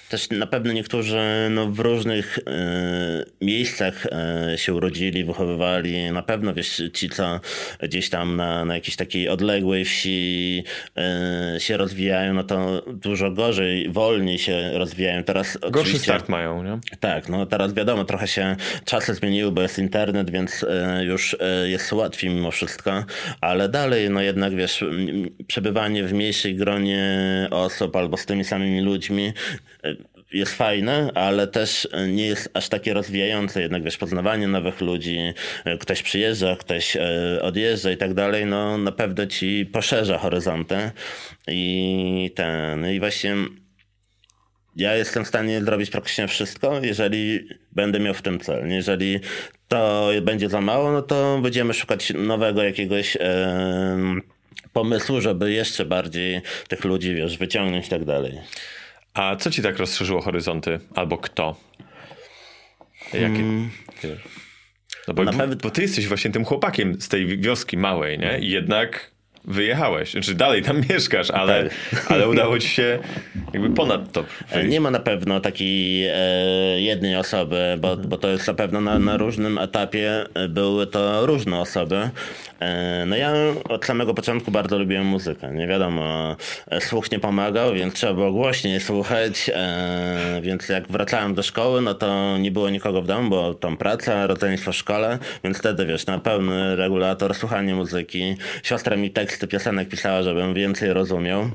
S1: też na pewno niektórzy no, w różnych e, miejscach e, się urodzili, wychowywali. Na pewno wiesz, ci, co gdzieś tam na, na jakiejś takiej odległej wsi e, się rozwijają, no to dużo gorzej, wolniej się rozwijają. Teraz
S2: Gorszy start mają, nie?
S1: Tak, no teraz wiadomo, trochę się czasy zmieniły, bo jest internet, więc już jest łatwiej mimo wszystko, ale dalej, no jednak wiesz, przebywanie w mniejszej gronie osób albo z tymi samymi ludźmi jest fajne, ale też nie jest aż takie rozwijające. Jednak wiesz, poznawanie nowych ludzi, ktoś przyjeżdża, ktoś e, odjeżdża i tak dalej, no na pewno ci poszerza horyzonty i ten, i właśnie ja jestem w stanie zrobić praktycznie wszystko, jeżeli będę miał w tym cel. Jeżeli to będzie za mało, no to będziemy szukać nowego jakiegoś e, pomysłu, żeby jeszcze bardziej tych ludzi, wiesz, wyciągnąć i tak dalej.
S2: A co ci tak rozszerzyło horyzonty? Albo kto? Jakie? Hmm. No bo, pewno... bo, ty jesteś właśnie tym chłopakiem z tej wioski małej, nie? I jednak wyjechałeś. Znaczy dalej tam mieszkasz, ale, ale udało ci się jakby ponad to
S1: wyjść. Nie ma na pewno takiej e, jednej osoby, bo, bo to jest na pewno na, na różnym etapie były to różne osoby. E, no ja od samego początku bardzo lubiłem muzykę. Nie wiadomo, e, słuch nie pomagał, więc trzeba było głośniej słuchać. E, więc jak wracałem do szkoły, no to nie było nikogo w domu, bo tam praca, rodzeństwo w szkole, więc wtedy wiesz, na pełny regulator, słuchanie muzyki. Siostra mi teksty piosenek pisała, żebym więcej rozumiał.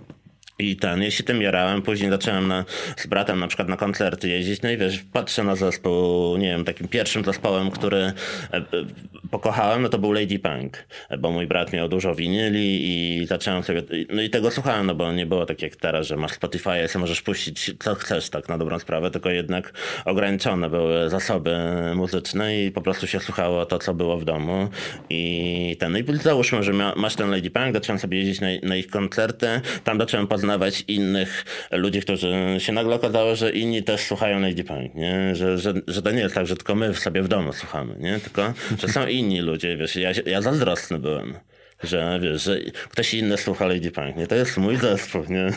S1: I ten, jeśli tym jarałem, później zacząłem na, z bratem na przykład na koncerty jeździć, no i wiesz, patrzę na zespół, nie wiem, takim pierwszym zespołem, który e, e, pokochałem, no to był Lady Punk, bo mój brat miał dużo winyli i zacząłem sobie, no i tego słuchałem, no bo nie było tak jak teraz, że masz Spotify, sobie możesz puścić co chcesz tak na dobrą sprawę, tylko jednak ograniczone były zasoby muzyczne i po prostu się słuchało to, co było w domu. I ten, no i załóżmy, że masz ten Lady Punk, zacząłem sobie jeździć na, na ich koncerty, tam zacząłem poznać poznawać innych ludzi, którzy się nagle okazało, że inni też słuchają Lady Punk, nie? Że, że, że to nie jest tak, że tylko my w sobie w domu słuchamy, nie? Tylko, że są inni ludzie, wiesz, ja, ja zazdrosny byłem że wiesz, że ktoś inny słucha Lady Punk, nie? To jest mój zespół, nie?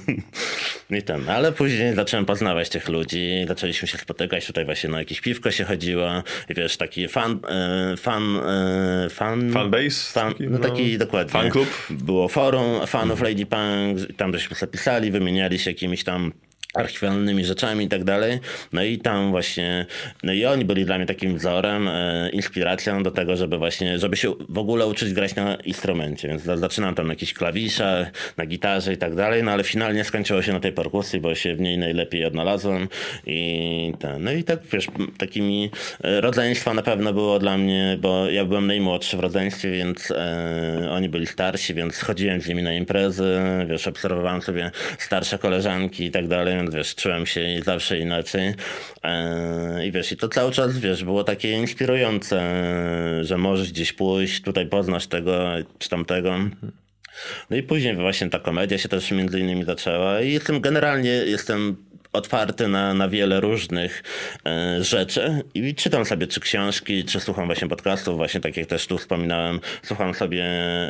S1: I ten, ale później zacząłem poznawać tych ludzi, zaczęliśmy się spotykać, tutaj właśnie na jakieś piwko się chodziło i wiesz, taki fan, e, fan,
S2: e, fan... Fanbase?
S1: Fan, taki, no taki no, dokładnie.
S2: Fan klub?
S1: Było forum fanów Lady Punk, tam żeśmy sobie pisali, wymieniali się jakimiś tam archiwalnymi rzeczami i tak dalej. No i tam właśnie, no i oni byli dla mnie takim wzorem, e, inspiracją do tego, żeby właśnie, żeby się w ogóle uczyć grać na instrumencie. Więc za- zaczynam tam na jakichś klawiszach, na gitarze i tak dalej, no ale finalnie skończyło się na tej perkusji, bo się w niej najlepiej odnalazłem i ten, no i tak wiesz, takimi e, rodzeństwa na pewno było dla mnie, bo ja byłem najmłodszy w rodzeństwie, więc e, oni byli starsi, więc chodziłem z nimi na imprezy, wiesz, obserwowałem sobie starsze koleżanki i tak dalej, wiesz, czułem się zawsze inaczej. E, I wiesz, i to cały czas, wiesz, było takie inspirujące, że możesz gdzieś pójść, tutaj poznasz tego czy tamtego. No i później właśnie ta komedia się też między innymi zaczęła i jestem generalnie, jestem otwarty na, na wiele różnych e, rzeczy i czytam sobie czy książki, czy słucham właśnie podcastów, właśnie tak jak też tu wspominałem, słucham sobie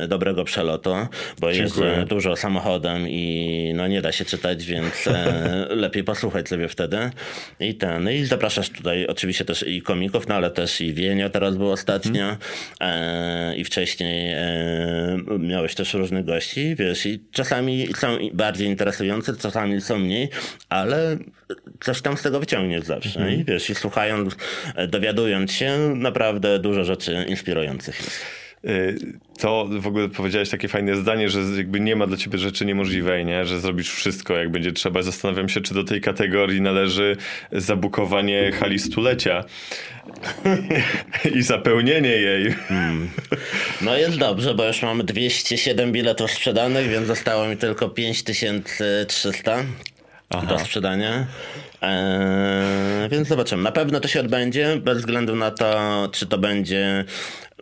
S1: dobrego przelotu, bo
S2: Dziękuję.
S1: jeżdżę dużo samochodem i no nie da się czytać, więc e, lepiej posłuchać sobie wtedy. I ten, no i zapraszasz tutaj oczywiście też i komików, no ale też i Wienio teraz był ostatnio e, i wcześniej e, miałeś też różnych gości, wiesz, i czasami są bardziej interesujące, czasami są mniej, ale coś tam z tego wyciągniesz zawsze. I wiesz, i słuchając, dowiadując się, naprawdę dużo rzeczy inspirujących jest.
S2: Y, To w ogóle powiedziałeś takie fajne zdanie, że jakby nie ma dla ciebie rzeczy niemożliwej, nie? że zrobisz wszystko jak będzie trzeba. Zastanawiam się, czy do tej kategorii należy zabukowanie hali stulecia i zapełnienie jej.
S1: No jest dobrze, bo już mamy 207 biletów sprzedanych, więc zostało mi tylko 5300 do sprzedania. Eee, więc zobaczymy. Na pewno to się odbędzie, bez względu na to, czy to będzie.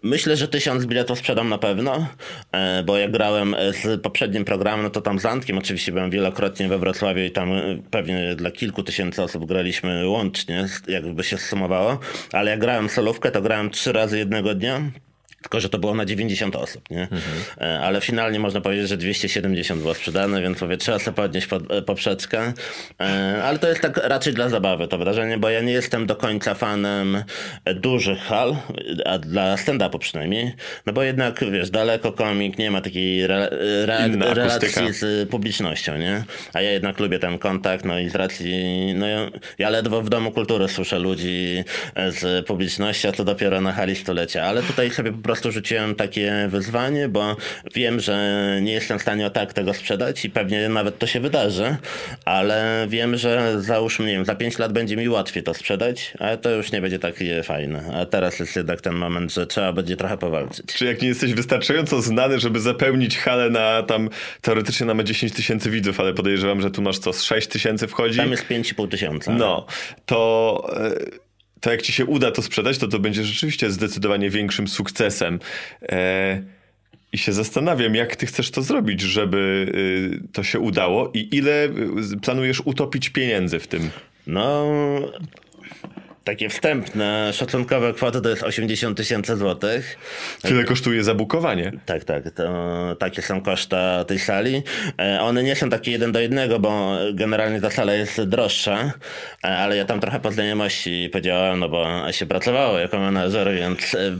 S1: Myślę, że tysiąc biletów sprzedam na pewno, e, bo jak grałem z poprzednim programem, no to tam z Antkiem oczywiście byłem wielokrotnie we Wrocławiu i tam e, pewnie dla kilku tysięcy osób graliśmy łącznie, jakby się sumowało, ale jak grałem solówkę, to grałem trzy razy jednego dnia. Tylko, że to było na 90 osób, nie? E, Ale finalnie można powiedzieć, że 270 było sprzedane, więc mówię, trzeba sobie podnieść pod, e, poprzeczkę. E, Ale to jest tak raczej dla zabawy to wrażenie, bo ja nie jestem do końca fanem dużych hal, a dla stand-upu przynajmniej. No bo jednak, wiesz, daleko komik, nie ma takiej re, re, relacji z publicznością, nie? A ja jednak lubię ten kontakt, no i z racji, no ja, ja ledwo w Domu Kultury słyszę ludzi z publiczności, a to dopiero na hali stulecia. Ale tutaj sobie po prostu rzuciłem takie wyzwanie, bo wiem, że nie jestem w stanie o tak tego sprzedać i pewnie nawet to się wydarzy, ale wiem, że załóżmy, nie wiem, za 5 lat będzie mi łatwiej to sprzedać, ale to już nie będzie takie fajne. A teraz jest jednak ten moment, że trzeba będzie trochę powalczyć.
S2: Czy jak nie jesteś wystarczająco znany, żeby zapełnić halę na tam, teoretycznie na ma 10 tysięcy widzów, ale podejrzewam, że tu masz co, z 6 tysięcy wchodzi?
S1: Tam jest 5,5 tysiąca.
S2: No, to, e, to jak ci się uda to sprzedać, to to będzie rzeczywiście zdecydowanie większym sukcesem. E, I się zastanawiam, jak ty chcesz to zrobić, żeby y, to się udało i ile y, planujesz utopić pieniędzy w tym?
S1: No, takie wstępne, szacunkowe kwoty to jest 80 tysięcy złotych.
S2: Tyle kosztuje zabukowanie.
S1: Tak, tak, to takie są koszta tej sali. E, One nie są takie jeden do jednego, bo generalnie ta sala jest droższa, e, ale ja tam trochę po znajomości powiedziałem, no bo się pracowało jako menadżer, więc e,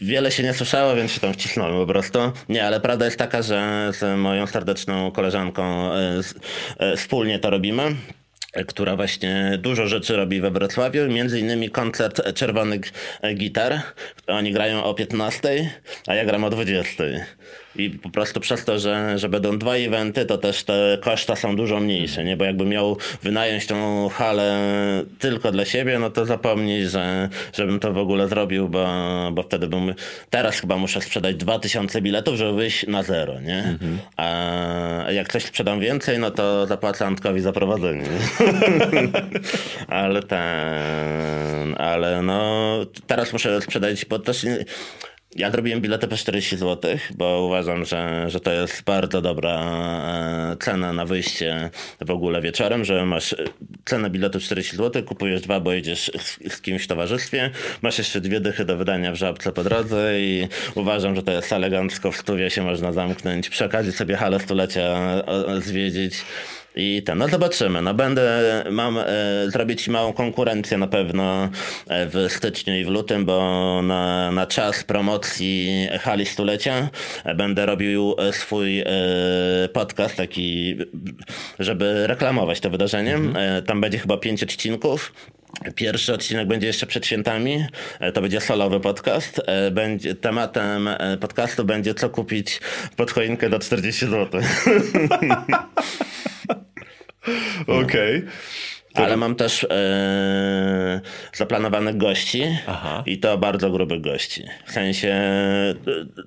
S1: wiele się nie słyszało, więc się tam wcisnąłem po prostu. Nie, ale prawda jest taka, że z moją serdeczną koleżanką wspólnie to robimy która właśnie dużo rzeczy robi we Wrocławiu, między innymi koncert Czerwonych Gitar. Oni grają o 15, a ja gram o 20. I po prostu przez to, że, że będą dwa eventy, to też te koszta są dużo mniejsze, nie? Bo jakby miał wynająć tą halę tylko dla siebie, no to zapomnij, że, żebym to w ogóle zrobił, bo, bo wtedy bym... Teraz chyba muszę sprzedać 2000 biletów, żeby wyjść na zero, nie? A jak coś sprzedam więcej, no to zapłacę Antkowi za prowadzenie. ale ten... Ale no... Teraz muszę sprzedać, bo też... nie- Ja zrobiłem bilety po 40 zł, bo uważam, że, że to jest bardzo dobra e, cena na wyjście w ogóle wieczorem, że masz e, cenę biletu 40 zł, kupujesz dwa, bo jedziesz z, z kimś w towarzystwie, masz jeszcze dwie dychy do wydania w żabce po drodze i uważam, że to jest elegancko, w stówie się można zamknąć, przy okazji sobie halę stulecia o- zwiedzić. I ten, no zobaczymy. No będę, mam e, zrobić małą konkurencję na pewno e, w styczniu i w lutym, bo na, na czas promocji hali stulecia e, będę robił e, swój e, podcast taki, żeby reklamować to wydarzenie. E, tam będzie chyba pięć odcinków. Pierwszy odcinek będzie jeszcze przed świętami. To będzie solowy podcast. Będzie, tematem podcastu będzie co kupić pod choinkę do 40 zł.
S2: okay.
S1: Ale mam też e, zaplanowanych gości
S2: Aha.
S1: i to bardzo grubych gości. W sensie e,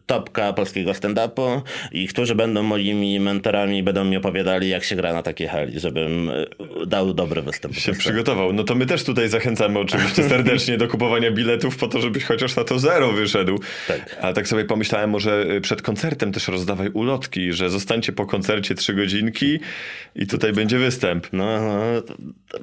S1: topka polskiego stand-upu i którzy będą moimi mentorami, będą mi opowiadali, jak się gra na takiej hali, żebym e, dał dobry występ.
S2: Się przygotował. No to my też tutaj zachęcamy oczywiście serdecznie do kupowania biletów po to, żebyś chociaż na to zero wyszedł.
S1: Tak.
S2: A tak sobie pomyślałem, może y, przed koncertem też rozdawaj ulotki, że zostańcie po koncercie trzy godzinki i tutaj będzie występ.
S1: No, no,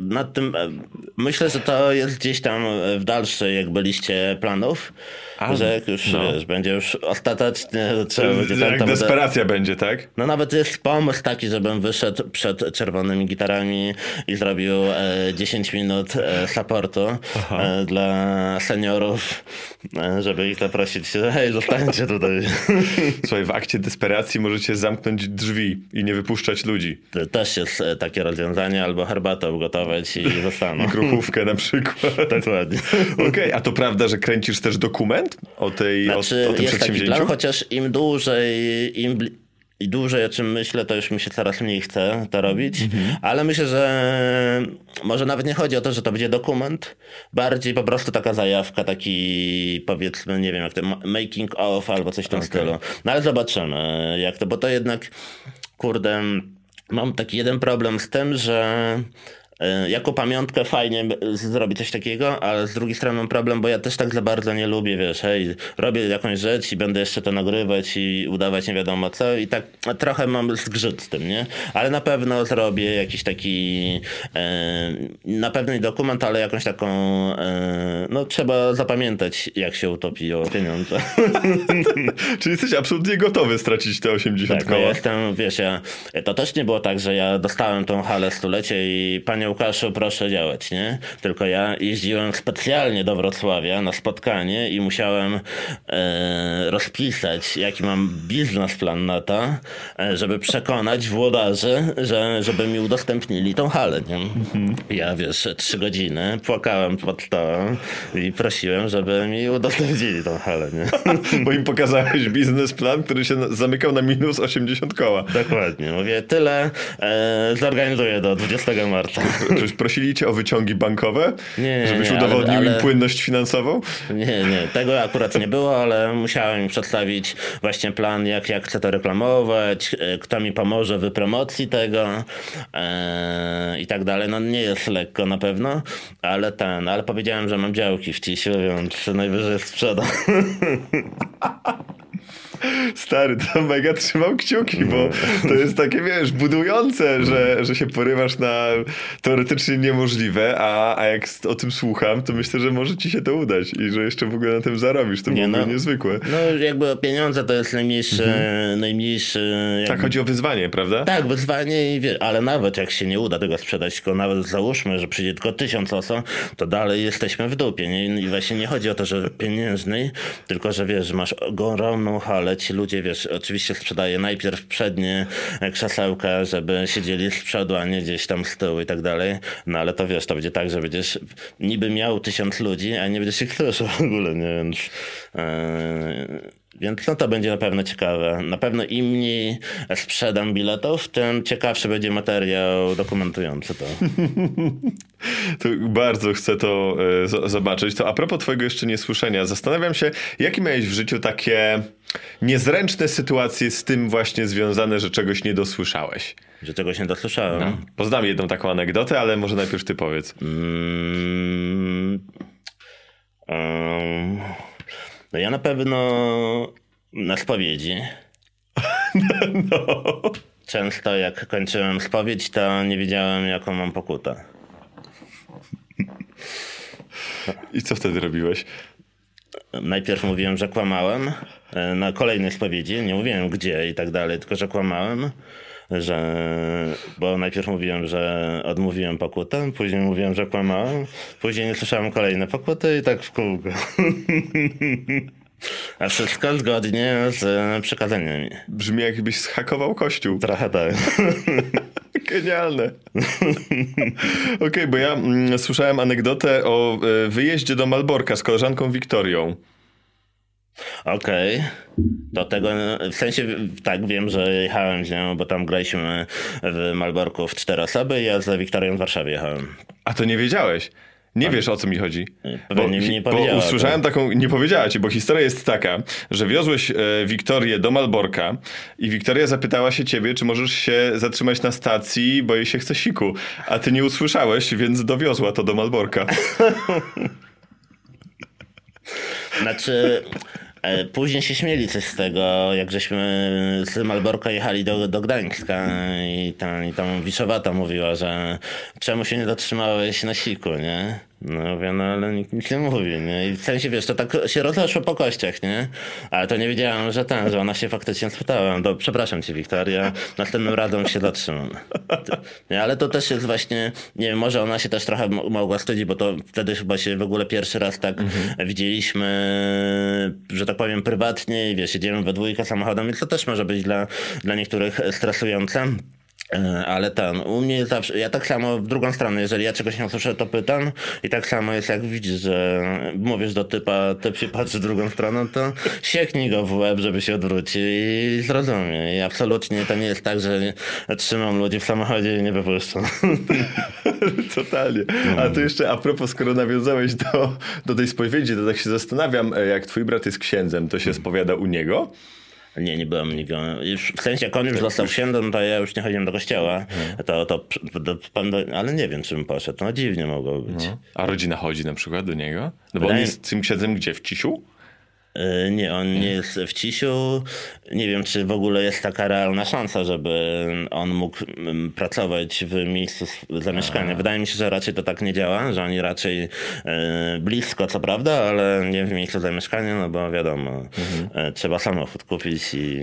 S1: nad tym e, myślę, że to jest gdzieś tam e, w dalszej jakby liście planów,
S2: A,
S1: że jak już
S2: no.
S1: wiesz, będzie już ostatecznie trzeba będzie
S2: Jak
S1: to będę-
S2: desperacja będzie, tak?
S1: No nawet jest pomysł taki, żebym wyszedł przed czerwonymi gitarami i zrobił e, 10 minut e, supportu e, dla seniorów, e, żeby ich zaprosić, że hej, zostańcie tutaj.
S2: Słuchaj, w akcie desperacji możecie zamknąć drzwi i nie wypuszczać ludzi.
S1: To Też jest e, takie rozwiązanie, albo herbatę ugotować i zostaną.
S2: Kruchówkę na przykład.
S1: Dokładnie.
S2: Okej, a to prawda, że kręcisz też dokument o, tej,
S1: Znaczy,
S2: o, o tym
S1: jest taki
S2: przedsięwzięciu?
S1: plan, chociaż im dłużej, im i dłużej o czym myślę, to już mi się coraz mniej chce to robić.
S2: Mhm.
S1: Ale myślę, że może nawet nie chodzi o to, że to będzie dokument, bardziej po prostu taka zajawka, taki powiedzmy, nie wiem, jak to ma- making of albo coś w tym stylu. No ale zobaczymy, jak to, bo to jednak, kurde, mam taki jeden problem z tym, że jako pamiątkę fajnie zrobić coś takiego, ale z drugiej strony mam problem, bo ja też tak za bardzo nie lubię, wiesz, hej, robię jakąś rzecz i będę jeszcze to nagrywać i udawać nie wiadomo co i tak trochę mam zgrzyt z tym, nie? Ale na pewno zrobię jakiś taki, e, na pewno nie dokument, ale jakąś taką, e, no trzeba zapamiętać, jak się utopiło pieniądze.
S2: Czyli jesteś absolutnie gotowy stracić te 80
S1: Tak, no
S2: koła.
S1: ja jestem, wiesz, ja, to też nie było tak, że ja dostałem tą halę stulecie i panie Łukaszu, proszę działać, nie? Tylko ja jeździłem specjalnie do Wrocławia na spotkanie i musiałem e, rozpisać, jaki mam biznesplan na to, e, żeby przekonać włodarzy, że, żeby mi udostępnili tą halę, nie? Ja, wiesz, trzy godziny płakałem pod stołem i prosiłem, żeby mi udostępnili tą halę, nie?
S2: Bo im pokazałeś biznesplan, który się zamykał na minus 80 koła.
S1: Dokładnie. Mówię, tyle e, zorganizuję do 20 marca.
S2: Czyś prosili cię o wyciągi bankowe?
S1: Nie, nie,
S2: Żebyś
S1: nie,
S2: udowodnił
S1: ale-
S2: im
S1: ale-
S2: płynność finansową?
S1: Nie, nie, tego akurat nie było, ale musiałem im przedstawić właśnie plan, jak, jak chcę to reklamować, e, kto mi pomoże w promocji tego e, i tak dalej. No nie jest lekko na pewno, ale ten, ale powiedziałem, że mam działki w cisie, więc najwyżej sprzedam.
S2: Stary, to mega trzymał kciuki, bo to jest takie, wiesz, budujące, że, że się porywasz na teoretycznie niemożliwe, a, a jak o tym słucham, to myślę, że może ci się to udać i że jeszcze w ogóle na tym zarobisz. To
S1: Nie,
S2: byłoby
S1: no.
S2: niezwykłe.
S1: No jakby pieniądze to jest najmniejszy, najmniejszy jakby
S2: Tak, chodzi o wyzwanie, prawda?
S1: Tak, wyzwanie, i wie, ale nawet jak się nie uda tego sprzedać, tylko nawet załóżmy, że przyjdzie tylko tysiąc osób, to dalej jesteśmy w dupie. Nie? I właśnie nie chodzi o to, że pieniężnej, tylko że wiesz, masz ogromną halę, ci ludzie, wiesz, oczywiście sprzedaje najpierw przednie krzesełka, żeby siedzieli z przodu, a nie gdzieś tam z tyłu i tak dalej. No ale to wiesz, to będzie tak, że będziesz niby miał tysiąc ludzi, a nie będziesz ich kruszył w ogóle, nie? Więc, yy, więc no to będzie na pewno ciekawe. Na pewno im mniej sprzedam biletów, tym ciekawszy będzie materiał dokumentujący to.
S2: To bardzo chcę to z- zobaczyć. To a propos twojego jeszcze niesłyszenia, zastanawiam się, jakie miałeś w życiu takie niezręczne sytuacje z tym właśnie związane, że czegoś nie dosłyszałeś.
S1: Że czegoś nie dosłyszałem.
S2: Poznam jedną taką anegdotę, ale może najpierw ty powiedz.
S1: Mm, em, no ja na pewno na spowiedzi.
S2: No.
S1: Często jak kończyłem spowiedź, to nie wiedziałem jaką mam pokutę.
S2: I co wtedy robiłeś?
S1: najpierw mówiłem, że kłamałem e, na kolejnej spowiedzi, nie mówiłem gdzie i tak dalej, tylko że kłamałem, że, bo najpierw mówiłem, że odmówiłem pokutę, później mówiłem, że kłamałem, później nie słyszałem kolejne pokuty i tak w kółko. A wszystko zgodnie z przekazaniami.
S2: Brzmi jakbyś zhakował kościół.
S1: Trochę tak.
S2: Genialne. Okej, okay, bo ja mm, słyszałem anegdotę o y, wyjeździe do Malborka z koleżanką Wiktorią.
S1: Okej. Okay. Do tego, w sensie tak wiem, że jechałem z nią, bo tam graliśmy w Malborku w cztery osoby i ja za Wiktorią w Warszawie jechałem.
S2: A to nie wiedziałeś? Nie wiesz o co mi chodzi.
S1: Bo, mi nie bo
S2: usłyszałem to. taką, nie powiedziała ci, bo historia jest taka, że wiozłeś e, Wiktorię do Malborka i Wiktoria zapytała się ciebie, czy możesz się zatrzymać na stacji, bo jej się chce siku. A ty nie usłyszałeś, więc dowiozła to do Malborka.
S1: znaczy, później się śmieli coś z tego, jak żeśmy z Malborka jechali do, do Gdańska i tam, i tam Wiszowata mówiła, że czemu się nie dotrzymałeś na siku, nie? No mówię, no ale nikt nic nie mówi, nie? I w sensie, wiesz, to tak się rozeszło po kościach, nie? Ale to nie wiedziałem, że ten, że ona się faktycznie spytała. To przepraszam cię, Wiktoria, następnym razem się dotrzymam. Nie, ale to też jest właśnie, nie wiem, może ona się też trochę mogła studzić, bo to wtedy chyba się w ogóle pierwszy raz tak mhm. widzieliśmy, że tak powiem, prywatnie i wiesz, siedziemy we dwójkę samochodem, więc to też może być dla, dla niektórych stresujące. E, ale ten, u mnie zawsze, ja tak samo w drugą stronę, jeżeli ja czegoś nie słyszę, to pytam i tak samo jest jak widzisz, że mówisz do typa, typ się patrzy w drugą stronę, to sieknij go w łeb, żeby się odwrócił i zrozumie. I absolutnie to nie jest tak, że trzymam ludzi w samochodzie i nie wypuszczam.
S2: Totalnie. A to jeszcze a propos, skoro nawiązałeś do, do tej spowiedzi, to tak się zastanawiam, e, jak twój brat jest księdzem, to się spowiada u niego?
S1: Nie, nie byłem nigdy. Już, w sensie, jak on już został księdzem, to ja już nie chodziłem do kościoła. To, to, to, to, ale nie wiem, czym poszedł. No dziwnie mogło być. No.
S2: A rodzina chodzi na przykład do niego? No bo Wydaje... on jest tym księdzem gdzie? W Cisiu?
S1: E, nie, on nie jest w Cisiu. Nie wiem, czy w ogóle jest taka realna szansa, żeby on mógł mm, pracować w miejscu zamieszkania. Wydaje mi się, że raczej to tak nie działa, że oni raczej e, blisko, co prawda, ale nie w miejscu zamieszkania, no bo wiadomo, mhm. E, trzeba samochód kupić i,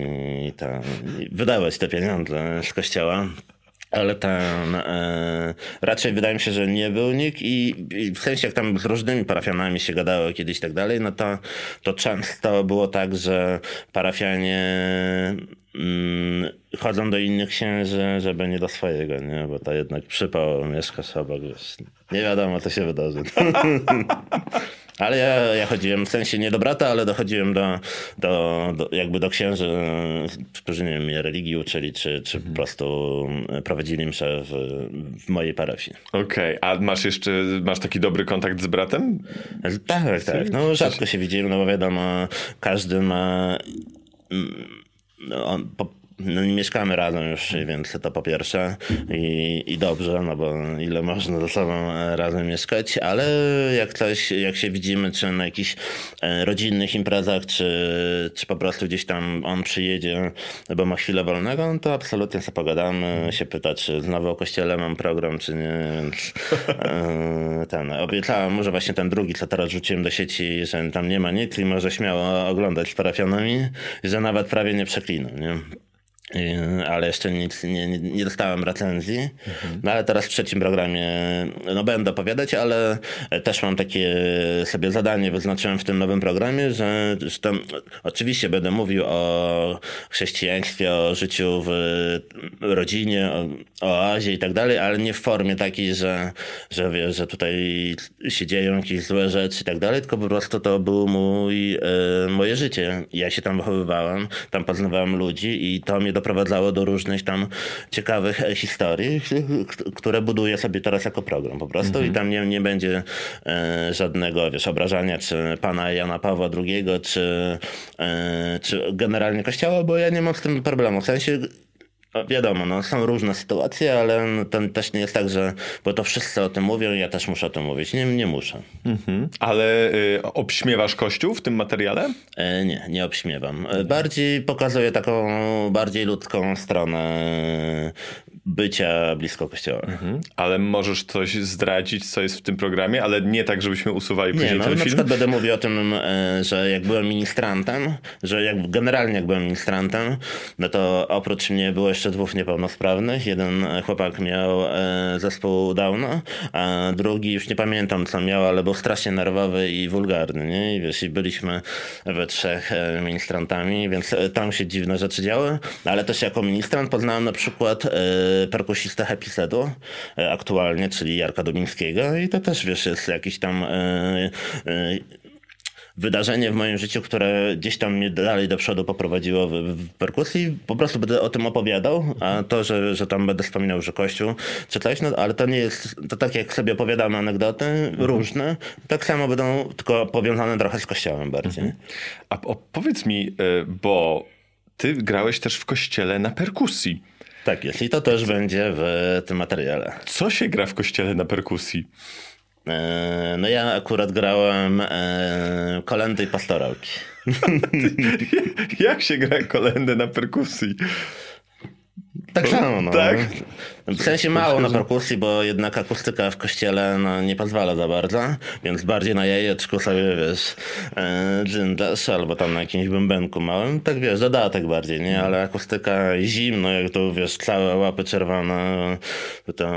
S1: i, tam, i wydawać te pieniądze z kościoła. Ale ten e, raczej wydaje mi się, że nie był nikt i, i, w sensie jak tam z różnymi parafianami się gadało kiedyś i tak dalej, no to, to często było tak, że parafianie mm, chodzą do innych księży, żeby nie do swojego, nie? Bo to jednak przypał mieszkasz obok, wiesz. Nie wiadomo, co się wydarzy. Ale ja, ja chodziłem, w sensie nie do brata, ale dochodziłem do, do, do jakby do księży, którzy nie wiem, mnie religii uczyli, czy, czy mhm. po prostu prowadzili mszę w, w mojej parafii.
S2: Okej, okay. a masz jeszcze, masz taki dobry kontakt z bratem?
S1: Tak, tak. No rzadko się widzimy, no bo wiadomo, każdy ma... No, on, po, no, nie mieszkamy razem już, więc to po pierwsze i, i dobrze, no bo ile można ze sobą e, razem mieszkać, ale jak coś, jak się widzimy, czy na jakichś e, rodzinnych imprezach, czy, czy po prostu gdzieś tam on przyjedzie, bo ma chwilę wolnego, no to absolutnie sobie pogadamy, się pyta, czy znowu o kościele mam program, czy nie, więc e, ten, obiecałem mu, że właśnie ten drugi, co teraz rzuciłem do sieci, że tam nie ma nic i może śmiało oglądać z parafianami, że nawet prawie nie przeklinam, nie? Yy, ale jeszcze nic nie, nie dostałem recenzji. Mhm. No ale teraz w trzecim programie no będę opowiadać, ale też mam takie sobie zadanie wyznaczyłem w tym nowym programie, że, że tam, oczywiście będę mówił o chrześcijaństwie, o życiu w rodzinie, o, o Azji i tak dalej, ale nie w formie takiej, że, że wiesz, że tutaj się dzieją jakieś złe rzeczy i tak dalej, tylko po prostu to było mój, e, moje życie. Ja się tam wychowywałem, tam poznawałem ludzi i to mnie doprowadzało do różnych tam ciekawych e, historii, które buduję sobie teraz jako program po prostu mhm. i tam nie, nie będzie e, żadnego, wiesz, obrażania czy pana Jana Pawła II, czy, e, czy generalnie kościoła, bo ja nie mam z tym problemu. W sensie wiadomo, no, są różne sytuacje, ale to też nie jest tak, że bo to wszyscy o tym mówią, ja też muszę o tym mówić. Nie, nie muszę. Mhm.
S2: Ale y, obśmiewasz Kościół w tym materiale?
S1: E, nie, nie obśmiewam. E, bardziej pokazuję taką bardziej ludzką stronę bycia blisko kościoła.
S2: Mhm. Ale możesz coś zdradzić, co jest w tym programie, ale nie tak, żebyśmy usuwali później
S1: nie, no,
S2: ten
S1: na
S2: film?
S1: przykład będę mówił o tym, e, że jak byłem ministrantem, że jak generalnie jak byłem ministrantem, no to oprócz mnie było jeszcze dwóch niepełnosprawnych. Jeden chłopak miał e, zespół Downa, a drugi już nie pamiętam co miał, ale był strasznie nerwowy i wulgarny, nie? I wiesz, byliśmy we trzech e, ministrantami, więc e, tam się dziwne rzeczy działy, ale też jako ministrant poznałem na przykład perkusistę Happy Sedu aktualnie, czyli Jarka Dubińskiego i to też wiesz, jest jakiś tam wydarzenie w moim życiu, które gdzieś tam mnie dalej do przodu poprowadziło w, w perkusji. Po prostu będę o tym opowiadał, a to, że, że tam będę wspominał, że Kościół czy coś, no ale to nie jest, to tak jak sobie opowiadamy anegdoty różne, tak samo będą tylko powiązane trochę z Kościołem bardziej.
S2: A powiedz mi, y, bo ty grałeś też w kościele na perkusji.
S1: Tak jest i to też będzie w tym materiale.
S2: Co się gra w kościele na perkusji?
S1: E, No ja akurat grałem e, kolendy i pastorałki.
S2: Jak się gra kolendę na perkusji?
S1: Tak samo, no.
S2: Tak?
S1: W sensie mało na perkusji, bo jednak akustyka w kościele no, nie pozwala za bardzo, więc bardziej na jajeczku sobie, wiesz, e, dżindasz albo tam na jakimś bębenku małym, tak wiesz, dodatek bardziej, nie? Ale akustyka zimno, jak tu, wiesz, całe łapy czerwone, to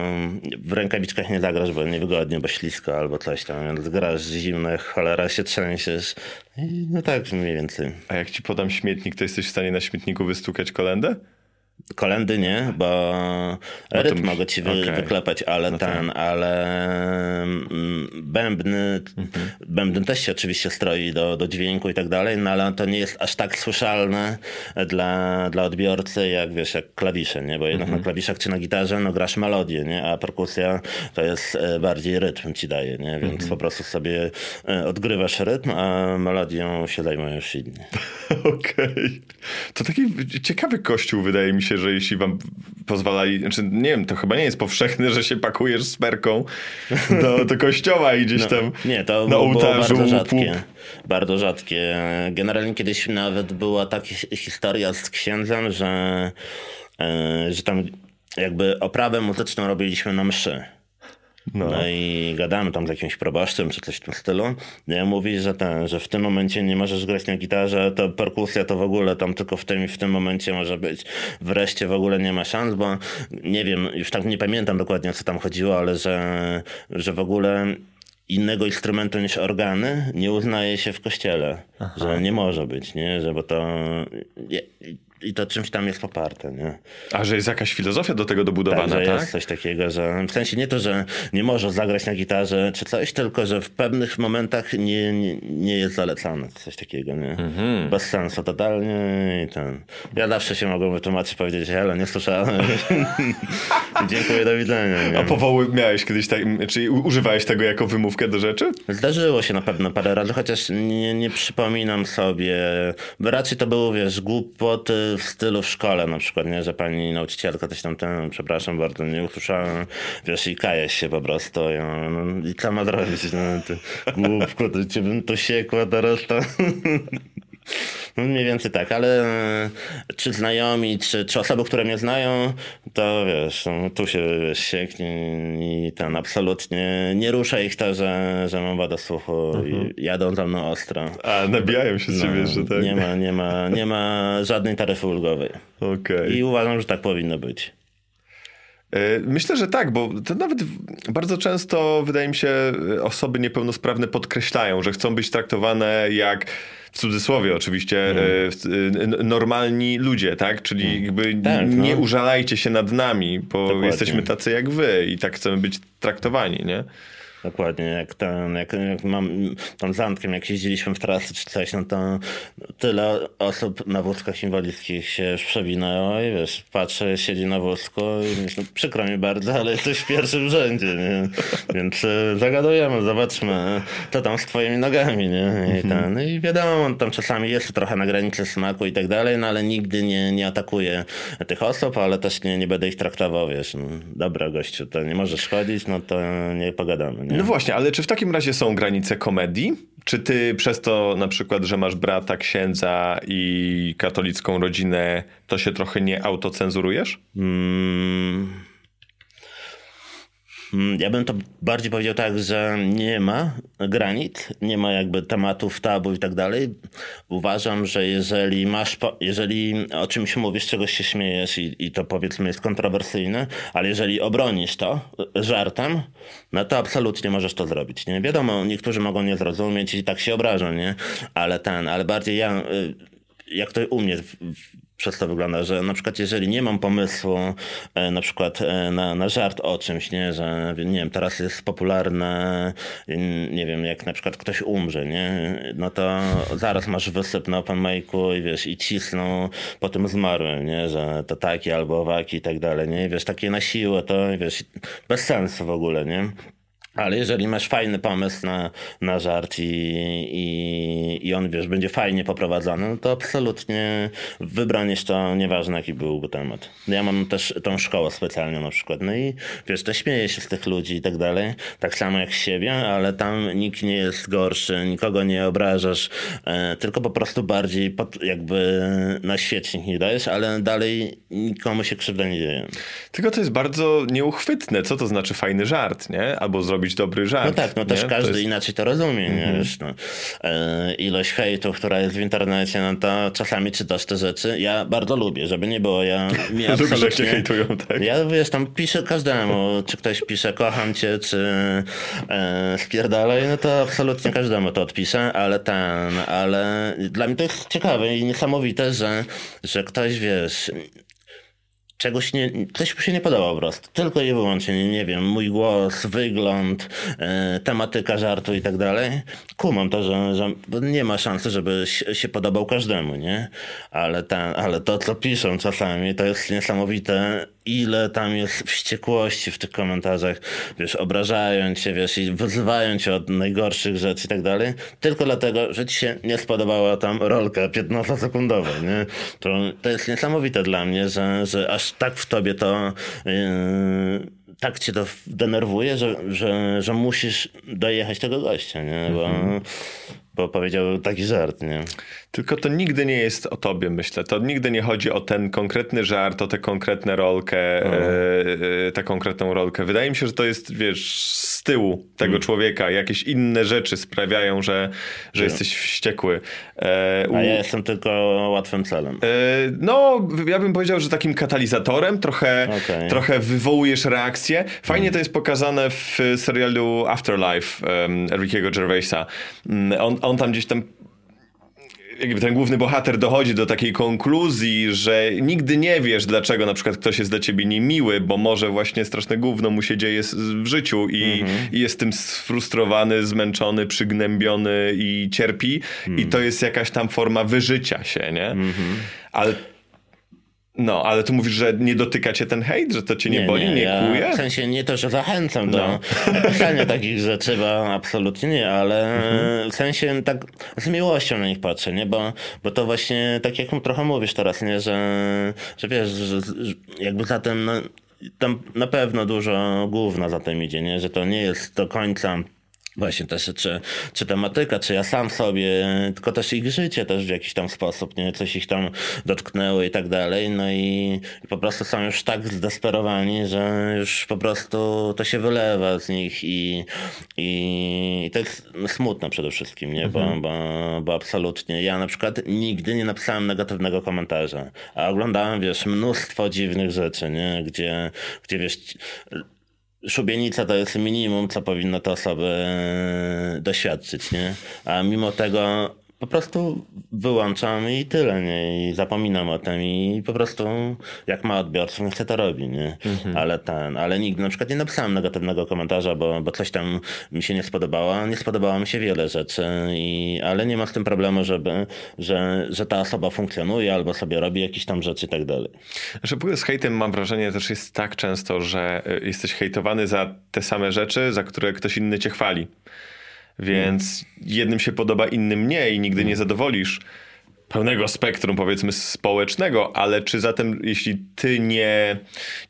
S1: w rękawiczkach nie zagrasz, bo niewygodnie, bo ślisko albo coś tam, więc grasz zimno, jak cholera się trzęsiesz. I no tak mniej więcej.
S2: A jak ci podam śmietnik, to jesteś w stanie na śmietniku wystukać kolendę?
S1: Kolendy nie, bo rytm mogę ci wy,
S2: okej.
S1: wyklepać, ale
S2: No
S1: ten, ale mm, bębny,
S2: Mhm.
S1: bębny też się oczywiście stroi do, do dźwięku i tak dalej, no ale to nie jest aż tak słyszalne dla, dla odbiorcy, jak wiesz, jak klawisze, nie? Bo jednak
S2: Mhm.
S1: na klawiszach czy na gitarze, no grasz melodię, nie? A perkusja to jest e, bardziej rytm ci daje, nie? Więc
S2: Mhm.
S1: po prostu sobie e, odgrywasz rytm, a melodią się zajmują już inni.
S2: Okej. To taki ciekawy kościół, wydaje mi się, że jeśli wam pozwalali, znaczy nie wiem, to chyba nie jest powszechne, że się pakujesz z perką do, do kościoła i gdzieś tam
S1: Nie, to
S2: na ołtarzu
S1: bardzo rzadkie. Bardzo rzadkie. Generalnie kiedyś nawet była taka hi- historia z księdzem, że, e, że tam jakby oprawę muzyczną robiliśmy na mszy.
S2: No.
S1: No i gadamy tam z jakimś proboszczem czy coś w tym stylu. I mówi, że ten, że w tym momencie nie możesz grać na gitarze, to perkusja to w ogóle tam tylko w tym i w tym momencie może być. Wreszcie w ogóle nie ma szans, bo nie wiem, już tak nie pamiętam dokładnie o co tam chodziło, ale że, że w ogóle innego instrumentu niż organy nie uznaje się w kościele. Że nie może być, nie? Że bo to... I to czymś tam jest poparte, nie?
S2: A że jest jakaś filozofia do tego dobudowana,
S1: Tak,
S2: tak?
S1: jest coś takiego, że w sensie nie to, że nie może zagrać na gitarze czy coś, tylko że w pewnych momentach nie, nie, nie jest zalecane coś takiego, nie?
S2: Mhm.
S1: Bez sensu totalnie i ten. Ja zawsze się mogłem wytłumaczyć, powiedzieć, ale nie słyszałem. Dziękuję, do widzenia. Nie?
S2: A powoły miałeś kiedyś tak, czyli używałeś tego jako wymówkę do rzeczy?
S1: Zdarzyło się na pewno parę razy, chociaż nie, nie przypominam sobie. Raczej to było, wiesz, głupoty w stylu w szkole na przykład, nie? Że pani nauczycielka coś tam, ten, przepraszam bardzo, nie usłyszałem, wiesz, i kajesz się po prostu. Ja, no, I co ma zrobić? No, ty głupko, to cię bym tu siekła teraz to... No mniej więcej tak, ale czy znajomi, czy, czy osoby, które mnie znają, to wiesz, no, tu się wiesz, i ten absolutnie nie rusza ich to, że, że mam wadę słuchu i jadą za mną ostro.
S2: A, nabijają się z ciebie,
S1: No,
S2: że tak?
S1: nie, ma, nie, ma, nie ma żadnej taryfy ulgowej.
S2: Okej.
S1: I uważam, że tak powinno być.
S2: E, Myślę, że tak, bo to nawet bardzo często, wydaje mi się, e, osoby niepełnosprawne podkreślają, że chcą być traktowane jak, w cudzysłowie oczywiście,
S1: Mhm.
S2: e, e, normalni ludzie, tak? Czyli jakby
S1: Tak, no.
S2: nie użalajcie się nad nami, bo
S1: Dokładnie.
S2: jesteśmy tacy jak wy i tak chcemy być traktowani, nie?
S1: Dokładnie, jak ten, jak, jak mam tam z Antkiem, jak jeździliśmy w trasy czy coś, no to tyle osób na wózkach inwalidzkich się już przewinęło i wiesz, patrzę, siedzi na wózku i myślę, przykro mi bardzo, ale jesteś w pierwszym rzędzie, nie? Więc y, zagadujemy, zobaczmy, co tam z twoimi nogami, nie? I, ten, I wiadomo, on tam czasami jest trochę na granicy smaku i tak dalej, no ale nigdy nie, nie atakuje tych osób, ale też nie, nie będę ich traktował, wiesz, no, dobra gościu, to nie możesz chodzić, no to nie pogadamy, nie?
S2: No właśnie, ale czy w takim razie są granice komedii? Czy ty przez to na przykład, że masz brata, księdza i katolicką rodzinę, to się trochę nie autocenzurujesz?
S1: Mm. Mm, Ja bym to bardziej powiedział tak, że nie ma granic, nie ma jakby tematów tabu i tak dalej. Uważam, że jeżeli masz, jeżeli o czymś mówisz, czegoś się śmiejesz i, i to powiedzmy jest kontrowersyjne, ale jeżeli obronisz to żartem, no to absolutnie możesz to zrobić, nie? Wiadomo, niektórzy mogą nie zrozumieć i tak się obrażą, nie? Ale ten, ale bardziej ja, y, jak to u mnie przez to wygląda, że na przykład jeżeli nie mam pomysłu e, na przykład e, na, na żart o czymś, nie, że nie wiem, teraz jest popularne, nie wiem, jak na przykład ktoś umrze, nie, no to zaraz masz wysyp na open mic'u i wiesz, i cisną po tym zmarłym, nie, że to taki albo owaki i tak dalej, nie, I wiesz, takie na siłę to, wiesz, bez sensu w ogóle, nie. Ale jeżeli masz fajny pomysł na, na żart i, i, i on, wiesz, będzie fajnie poprowadzony, no to absolutnie wybraniesz to, nieważne jaki byłby temat. Ja mam też tą szkołę specjalną na przykład, no i wiesz, to śmieję się z tych ludzi i tak dalej, tak samo jak z siebie, ale tam nikt nie jest gorszy, nikogo nie obrażasz, e, tylko po prostu bardziej pod, jakby na świecznik nie dajesz, ale dalej nikomu się krzywda nie dzieje.
S2: Tylko to jest bardzo nieuchwytne. Co to znaczy fajny żart, nie? Albo zrobić dobry żart.
S1: No tak, no też
S2: nie?
S1: każdy
S2: To jest...
S1: inaczej to rozumie, nie? Wiesz, no. e, ilość hejtu, która jest w internecie, no to czasami czytasz te rzeczy. Ja bardzo lubię, żeby nie było, ja mi
S2: Lubisz, jak cię hejtują, tak?
S1: Ja wiesz, tam piszę każdemu, czy ktoś pisze kocham cię, czy e, spierdalaj, no to absolutnie każdemu to odpiszę, ale ten, ale dla mnie to jest ciekawe i niesamowite, że, że ktoś, wiesz, czegoś nie, coś mi się nie podoba po prostu. Tylko i wyłącznie, nie, nie wiem, mój głos, wygląd, e, tematyka żartu i tak dalej. Kumam to, że, że nie ma szansy, żeby się, podobał każdemu, nie? Ale, ten, ale to, co piszą czasami, to jest niesamowite, ile tam jest wściekłości w tych komentarzach, wiesz, obrażają cię, wiesz, i wyzywają cię od najgorszych rzeczy i tak dalej, tylko dlatego, że ci się nie spodobała tam rolka 15-sekundowa, nie? To, to jest niesamowite dla mnie, że, że aż tak w tobie to yy, tak cię to denerwuje, że, że, że musisz dojechać tego gościa, nie? Bo, bo powiedział taki żart, nie?
S2: Tylko to nigdy nie jest o tobie, myślę. To nigdy nie chodzi o ten konkretny żart, o tę konkretną rolkę,
S1: No.
S2: e, e, tę konkretną rolkę. Wydaje mi się, że to jest, wiesz, z tyłu tego
S1: Mm.
S2: człowieka. Jakieś inne rzeczy sprawiają, że, że jesteś wściekły. E, u-
S1: A ja jestem tylko łatwym celem.
S2: E, No, ja bym powiedział, że takim katalizatorem trochę,
S1: Okej.
S2: trochę wywołujesz reakcję. Fajnie to jest pokazane w serialu Afterlife um, Rickiego Gervaisa. Mm, On, on tam gdzieś tam jakby ten główny bohater dochodzi do takiej konkluzji, że nigdy nie wiesz, dlaczego na przykład ktoś jest dla ciebie niemiły, bo może właśnie straszne gówno mu się dzieje w życiu i, i jest tym sfrustrowany, zmęczony, przygnębiony i cierpi. I to jest jakaś tam forma wyżycia się, nie? Ale no, ale tu mówisz, że nie dotyka cię ten hejt, że to cię nie, boli, nie,
S1: ja,
S2: kłuje?
S1: W sensie nie to, że zachęcam
S2: No.
S1: do pisania takich rzeczy, bo absolutnie nie, ale
S2: Mhm.
S1: w sensie tak z miłością na nich patrzę, nie? Bo, bo to właśnie tak jak trochę mówisz teraz, nie? Że, że wiesz, że, że jakby za tym, no, tam na pewno dużo gówna za tym idzie, nie? Że to nie jest do końca Właśnie też, czy, czy tematyka, czy ja sam sobie, tylko też ich życie też w jakiś tam sposób, nie? Coś ich tam dotknęło i tak dalej, no i, i po prostu są już tak zdesperowani, że już po prostu to się wylewa z nich i, i, i to jest smutne przede wszystkim, nie? Bo, bo, bo absolutnie, ja na przykład nigdy nie napisałem negatywnego komentarza, a oglądałem, wiesz, mnóstwo dziwnych rzeczy, nie? Gdzie, gdzie wiesz, szubienica to jest minimum, co powinno te osoby e, doświadczyć, nie? A mimo tego po prostu wyłączam i tyle, nie? I zapominam o tym i po prostu jak ma odbiorców, niech się to robi, nie? Ale ten, ale nigdy na przykład nie napisałem negatywnego komentarza, bo, bo coś tam mi się nie spodobało. Nie spodobało mi się wiele rzeczy, i, ale nie ma z tym problemu, żeby, że, że ta osoba funkcjonuje albo sobie robi jakieś tam rzeczy i tak dalej.
S2: Że z hejtem mam wrażenie też jest tak często, że y, jesteś hejtowany za te same rzeczy, za które ktoś inny cię chwali. Więc jednym się podoba, innym nie i nigdy nie zadowolisz pełnego spektrum, powiedzmy, społecznego, ale czy zatem, jeśli ty nie,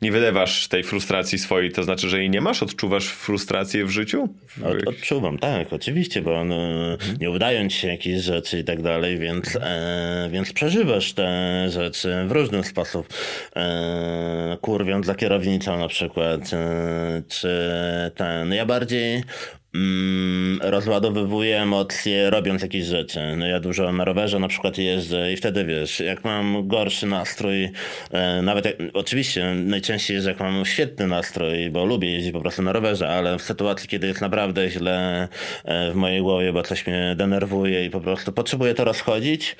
S2: nie wylewasz tej frustracji swojej, to znaczy, że jej nie masz? Odczuwasz frustrację w życiu?
S1: Od, odczuwam, tak, oczywiście, bo no, nie udając się jakieś rzeczy i tak dalej, więc, e, więc przeżywasz te rzeczy w różny sposób. E, kurwiąc za kierownicą na przykład, e, czy ten. Ja bardziej mm, rozładowywuję emocje robiąc jakieś rzeczy. No ja dużo na rowerze na przykład jeżdżę i wtedy wiesz, jak mam gorszy nastrój, e, nawet jak, oczywiście najczęściej jest jak mam świetny nastrój, bo lubię jeździć po prostu na rowerze, ale w sytuacji, kiedy jest naprawdę źle e, w mojej głowie, bo coś mnie denerwuje i po prostu potrzebuję to rozchodzić,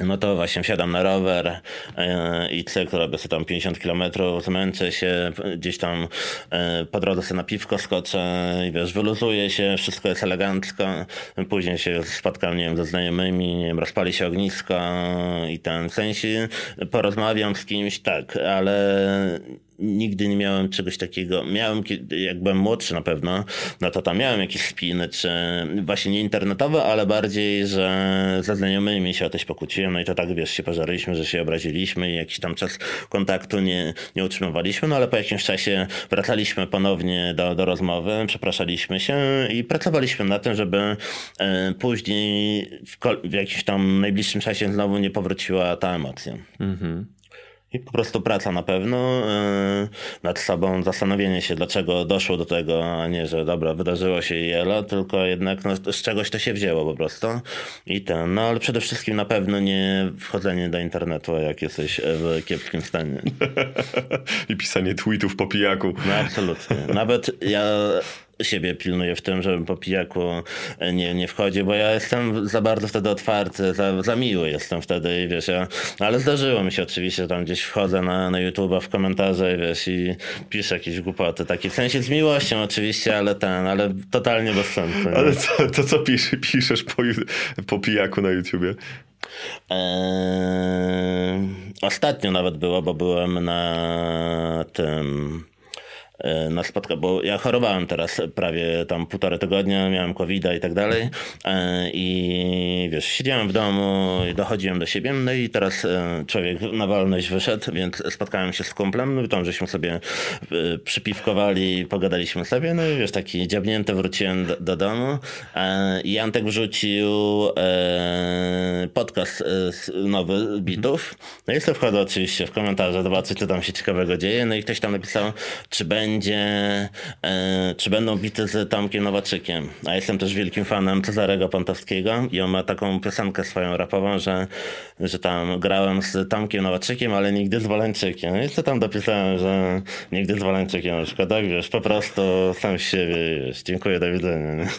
S1: no to właśnie wsiadam na rower yy, i cykl robię sobie tam 50 km, zmęczę się, gdzieś tam yy, po drodze sobie na piwko skoczę i wiesz, wyluzuję się, wszystko jest elegancko. Później się spotkam, nie wiem, ze znajomymi, nie wiem, rozpali się ognisko i ten, w sensie porozmawiam z kimś, tak, ale nigdy nie miałem czegoś takiego. Miałem, jak byłem młodszy na pewno, no to tam miałem jakieś spiny, czy właśnie nie internetowe, ale bardziej, że ze znajomymi się o coś pokłóciłem, no i to tak, wiesz, się pożarliśmy, że się obraziliśmy i jakiś tam czas kontaktu nie, nie utrzymywaliśmy, no ale po jakimś czasie wracaliśmy ponownie do, do rozmowy, przepraszaliśmy się i pracowaliśmy na tym, żeby e, później w, w jakimś tam najbliższym czasie znowu nie powróciła ta emocja. Mhm. I po prostu praca na pewno yy, nad sobą, zastanowienie się, dlaczego doszło do tego, a nie, że dobra, wydarzyło się i elo, tylko jednak no, z czegoś to się wzięło po prostu. I ten, no ale przede wszystkim na pewno nie wchodzenie do internetu, jak jesteś w kiepskim stanie.
S2: I pisanie tweetów po pijaku.
S1: No absolutnie. Nawet ja siebie pilnuję w tym, żebym po pijaku nie, nie wchodzi, bo ja jestem za bardzo wtedy otwarty, za, za miły jestem wtedy i wiesz, ja, ale zdarzyło mi się oczywiście, tam gdzieś wchodzę na, na YouTube'a w komentarze wiesz, i piszę jakieś głupoty, takie w sensie z miłością oczywiście, ale ten, ale totalnie bez sensu.
S2: Ale co, to co pisz, piszesz po, po pijaku na YouTubie?
S1: Eee, ostatnio nawet było, bo byłem na tym E, na spotkaniu, bo ja chorowałem teraz prawie tam półtorej tygodnia, miałem covid i tak dalej. E, i wiesz, siedziałem w domu i dochodziłem do siebie, no i teraz e, człowiek na wolność wyszedł, więc spotkałem się z kumplem, no i tam żeśmy sobie przypiwkowali, pogadaliśmy sobie, no i wiesz, taki dziabnięty wróciłem do, do domu. I Antek wrzucił podcast nowy bitów, no i sobie wchodzę oczywiście w komentarze zobaczyć, co tam się ciekawego dzieje, no i ktoś tam napisał, czy będzie będzie, e, czy będą bity z Tomkiem Nowaczykiem. A jestem też wielkim fanem Cezarego Pątowskiego i on ma taką piosenkę swoją rapową, że, że tam grałem z Tomkiem Nowaczykiem, ale nigdy z Waleńczykiem. I co tam dopisałem, że nigdy z Waleńczykiem na przykład, tak wiesz, po prostu sam siebie, wiesz, dziękuję, do widzenia.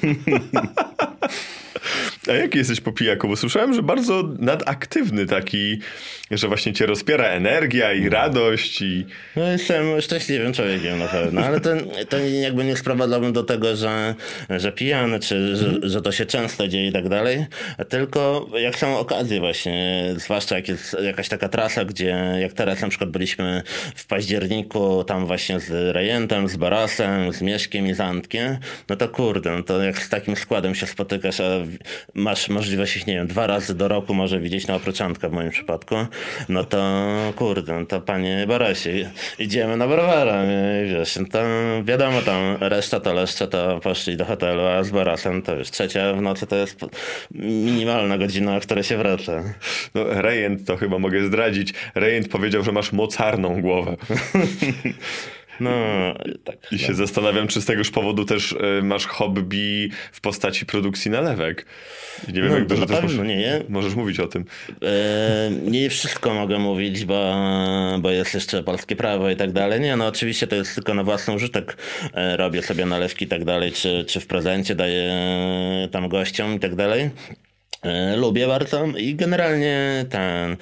S2: A jaki jesteś po pijaku? Bo słyszałem, że bardzo nadaktywny taki, że właśnie cię rozpiera energia i radość i...
S1: No jestem szczęśliwym człowiekiem na pewno, ale to, to jakby nie sprowadzałbym do tego, że, że pijany, czy że, że to się często dzieje i tak dalej, tylko jak są okazje właśnie, zwłaszcza jak jest jakaś taka trasa, gdzie jak teraz na przykład byliśmy w październiku tam właśnie z Rejentem, z Barasem, z Mieszkiem i z Antkiem, no to kurde, no to jak z takim składem się spotykasz, a masz możliwość ich, nie wiem, dwa razy do roku może widzieć na oproczątkę w moim przypadku, no to kurde, no to panie Barasie, idziemy na browara, wiesz, no to wiadomo tam reszta to leszcze to poszli do hotelu, a z Barasem to już trzecia w nocy to jest minimalna godzina, w której się wraca.
S2: No Rejent to chyba mogę zdradzić. Rejent powiedział, że masz mocarną głowę.
S1: No, tak.
S2: I się zastanawiam, czy z tegoż powodu też y, masz hobby w postaci produkcji nalewek. Nie wiem,
S1: no,
S2: jak dużo też
S1: możesz, nie,
S2: możesz mówić o tym.
S1: E, nie wszystko mogę mówić, bo, bo jest jeszcze polskie prawo i tak dalej. Nie, no oczywiście to jest tylko na własny użytek. E, robię sobie nalewki i tak dalej, czy, czy w prezencie daję tam gościom i tak dalej. E, lubię bardzo i generalnie ten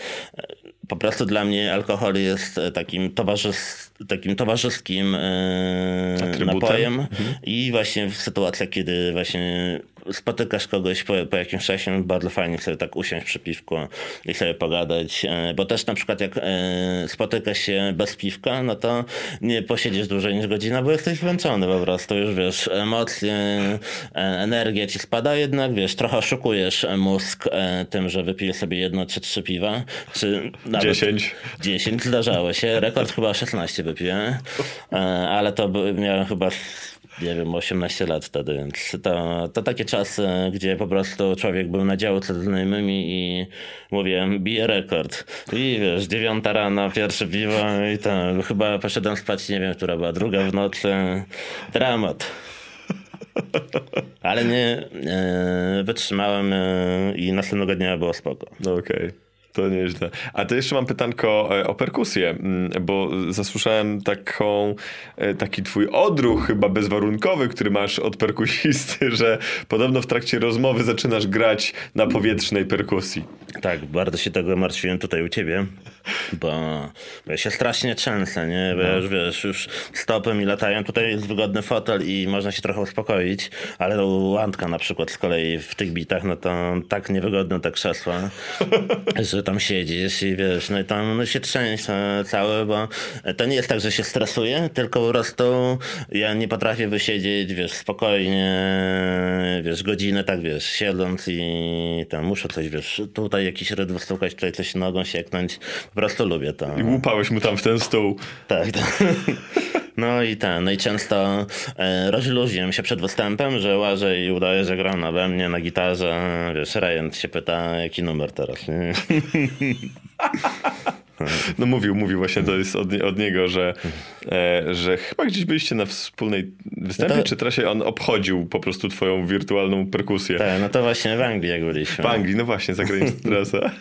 S1: po prostu dla mnie alkohol jest takim, towarzys, takim towarzyskim e, napojem mhm. i właśnie w sytuacjach, kiedy właśnie spotykasz kogoś po, po jakimś czasie, bardzo fajnie sobie tak usiąść przy piwku i sobie pogadać, e, bo też na przykład jak e, spotykasz się bez piwka, no to nie posiedzisz dłużej niż godzina, bo jesteś zmęczony po prostu, już wiesz, emocje, energia ci spada, jednak wiesz, trochę oszukujesz mózg tym, że wypijesz sobie jedno czy trzy piwa, czy
S2: nawet 10.
S1: 10 zdarzało się, rekord chyba 16 wypiłem, ale to miałem chyba nie wiem, 18 lat wtedy, więc to, to takie czasy, gdzie po prostu człowiek był na działce z znajomymi i mówię, bije rekord. I wiesz, dziewiąta rana, pierwsze piwo i to chyba poszedłem spać, nie wiem, która była druga w nocy. Dramat. Ale nie, wytrzymałem e, i następnego dnia było spoko.
S2: Okej. Okay. To nieźle. A to jeszcze mam pytanko e, o perkusję, mm, bo zasłyszałem taką, e, taki twój odruch chyba bezwarunkowy, który masz od perkusisty, że podobno w trakcie rozmowy zaczynasz grać na powietrznej perkusji.
S1: Tak, bardzo się tego martwiłem tutaj u ciebie, bo, bo ja się strasznie trzęsę, nie? Bo no. już wiesz, już stopy mi latają, tutaj jest wygodny fotel i można się trochę uspokoić, ale łantka na przykład z kolei w tych bitach, no to tak niewygodne te krzesła, że tam siedzisz i wiesz, no i tam no się trzęsę cały, bo to nie jest tak, że się stresuję, tylko po prostu ja nie potrafię wysiedzieć, wiesz, spokojnie, wiesz, godzinę tak, wiesz, siedząc i tam muszę coś, wiesz, tutaj jakiś rytm wystukać, tutaj coś nogą sieknąć, po prostu lubię to.
S2: I łupałeś mu tam w ten stół.
S1: Tak, tak. No i ten, no i często e, rozluźniam się przed występem, że łażę i udaję, że gram na we mnie na gitarze. Wiesz, Rejent się pyta, jaki numer teraz.
S2: No mówił, mówił właśnie, to jest od, od niego, że, e, że chyba gdzieś byliście na wspólnej występie, no to... czy trasie on obchodził po prostu twoją wirtualną perkusję.
S1: Tak, no to właśnie w Anglii jak byliśmy.
S2: W Anglii, no właśnie, zagraniczna trasa.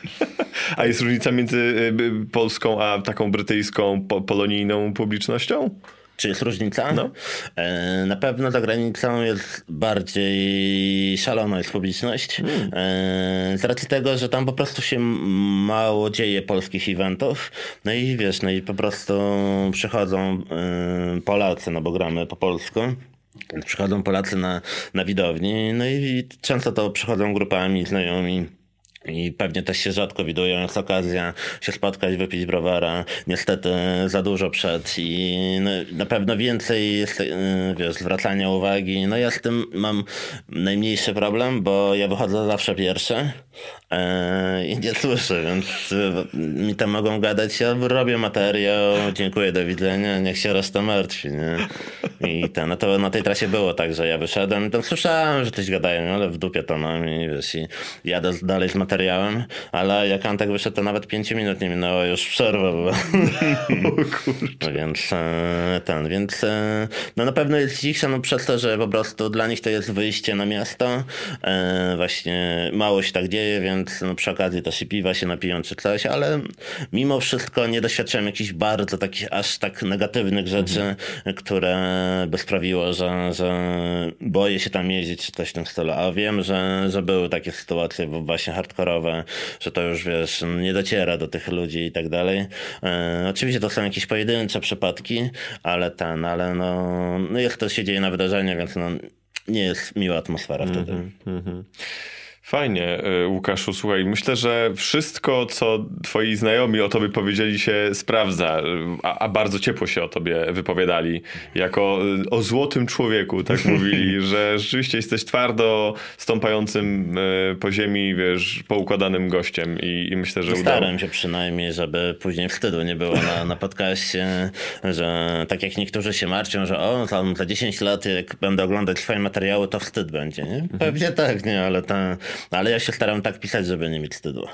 S2: A jest różnica między e, polską a taką brytyjską, polonijną publicznością?
S1: Czy jest różnica? No. E, na pewno za granicą jest bardziej szalona jest publiczność. Mm. Z racji tego, że tam po prostu się mało dzieje polskich eventów. No i wiesz, no i po prostu przychodzą e, Polacy, no bo gramy po polsku. Przychodzą Polacy na, na widowni, no i często to przychodzą grupami znajomi i pewnie też się rzadko widują, jest okazja się spotkać, wypić browara. Niestety za dużo przed i no, na pewno więcej jest, y, wiesz, zwracania uwagi. No ja z tym mam najmniejszy problem, bo ja wychodzę zawsze pierwszy e, i nie słyszę, więc mi tam mogą gadać, ja robię materiał, dziękuję, do widzenia, niech się reszta martwi, nie? I ten, no to na tej trasie było tak, że ja wyszedłem, tam słyszałem, że coś gadają, ale w dupie to mam i wiesz, i jadę dalej z materiałem materiałem, ale jak Antek wyszedł, to nawet 5 minut nie minęło, już przerwa była. o kurczę. Więc e, ten, więc e, no na pewno jest cisza, no przez to, że po prostu dla nich to jest wyjście na miasto. E, właśnie mało się tak dzieje, więc no przy okazji to się piwa się napiją czy coś, ale mimo wszystko nie doświadczyłem jakichś bardzo takich aż tak negatywnych rzeczy, mhm. które by sprawiło, że, że boję się tam jeździć czy coś w tym stylu. A wiem, że, że były takie sytuacje, bo właśnie hardcore hardkorowe, że to już wiesz, nie dociera do tych ludzi i tak dalej. E, oczywiście to są jakieś pojedyncze przypadki, ale ten, ale no, no jak to się dzieje na wydarzeniu, więc no, nie jest miła atmosfera wtedy. Mm -hmm.
S2: Fajnie, y, Łukaszu, słuchaj, myślę, że wszystko, co twoi znajomi o tobie powiedzieli się sprawdza, a, a, bardzo ciepło się o tobie wypowiadali, jako y, o złotym człowieku, tak mówili, że rzeczywiście jesteś twardo stąpającym po ziemi, wiesz, poukładanym gościem i, i myślę, że
S1: Staram udało. się przynajmniej, żeby później wstydu nie było na, na podcaście, że tak jak niektórzy się martwią, że o, tam za 10 lat jak będę oglądać twoje materiały, to wstyd będzie, nie? Pewnie tak, nie, ale ta ale ja się staram tak pisać, żeby nie mieć wstydu.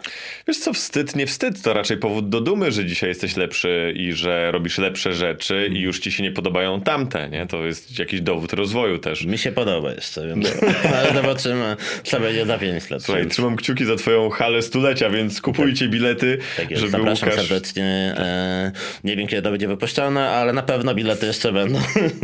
S2: Wiesz co, wstyd, nie wstyd, to raczej powód do dumy, że dzisiaj jesteś lepszy i że robisz lepsze rzeczy i już ci się nie podobają tamte, nie? To jest jakiś dowód rozwoju też.
S1: Mi się podoba jeszcze, więc... ale zobaczymy, co będzie za 5 lat.
S2: Słuchaj, trzymam kciuki za twoją halę stulecia, więc kupujcie tak. bilety,
S1: tak jest, żeby Zapraszam Łukasz... serdecznie. E, nie wiem, kiedy to będzie wypuszczone, ale na pewno bilety jeszcze będą.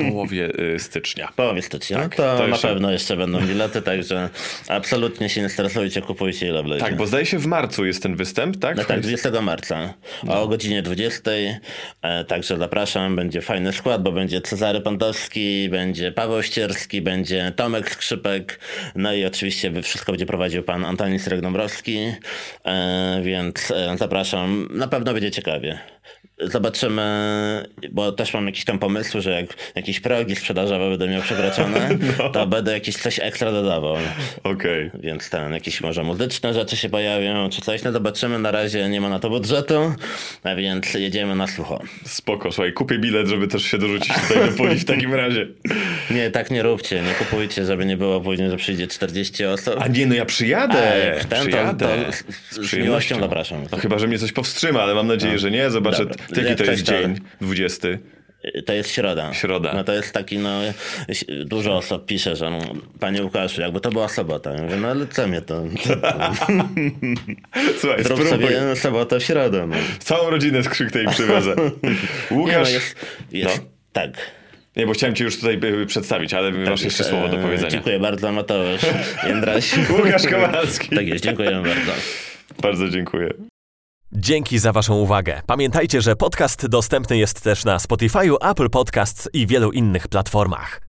S2: Połowie y, stycznia.
S1: Połowie stycznia. Tak, to, to na pewno jeszcze będą bilety, także absolutnie się się nie stresujcie, kupujcie ile wlezie.
S2: Tak, bo zdaje się w marcu jest ten występ, tak?
S1: No tak, 20 marca o godzinie 20. E, także zapraszam, będzie fajny skład, bo będzie Cezary Pantowski, będzie Paweł Ścierski, będzie Tomek Skrzypek, no i oczywiście wszystko będzie prowadził pan Antoni Sregnombrowski, e, więc e, zapraszam, na pewno będzie ciekawie. Zobaczymy, bo też mam jakieś tam pomysły, że jak jakieś progi sprzedażowe będę miał przekroczone, to będę jakieś coś ekstra dodawał.
S2: Okej.
S1: Więc ten, jakieś może muzyczne rzeczy się pojawią, czy coś, no zobaczymy. Na razie nie ma na to budżetu, a więc jedziemy na sucho.
S2: Spoko, słuchaj, kupię bilet, żeby też się dorzucić tutaj do puli w takim razie.
S1: Nie, tak nie róbcie, nie kupujcie, żeby nie było później, że przyjdzie 40 osób.
S2: A nie, no ja przyjadę,
S1: ten, to-
S2: przyjadę.
S1: to z- z miłością zapraszam.
S2: No chyba, że mnie coś powstrzyma, ale mam nadzieję, że nie. Zobaczę,
S1: Dobra.
S2: Jaki
S1: Jak
S2: to jest dzień, 20.
S1: To jest środa.
S2: Środa.
S1: No to jest taki, no, dużo osób pisze, że no, panie Łukaszu, jakby to była sobota. Ja mówię, no ale co mnie to?
S2: Słuchaj,
S1: Zrób
S2: spróbuj.
S1: sobie sobotę w środę. No.
S2: Całą rodzinę z Krzyk tej przywiozę.
S1: Nie, no
S2: Łukasz,
S1: jest, jest
S2: No.
S1: tak.
S2: nie, bo chciałem cię już tutaj y, przedstawić, ale masz jeszcze
S1: E,
S2: słowo do powiedzenia.
S1: Dziękuję bardzo, Mateusz Jędraś.
S2: Łukasz Kowalski.
S1: Tak jest, dziękuję bardzo.
S2: Bardzo dziękuję.
S3: Dzięki za Waszą uwagę. Pamiętajcie, że podcast dostępny jest też na Spotify, Apple Podcasts i wielu innych platformach.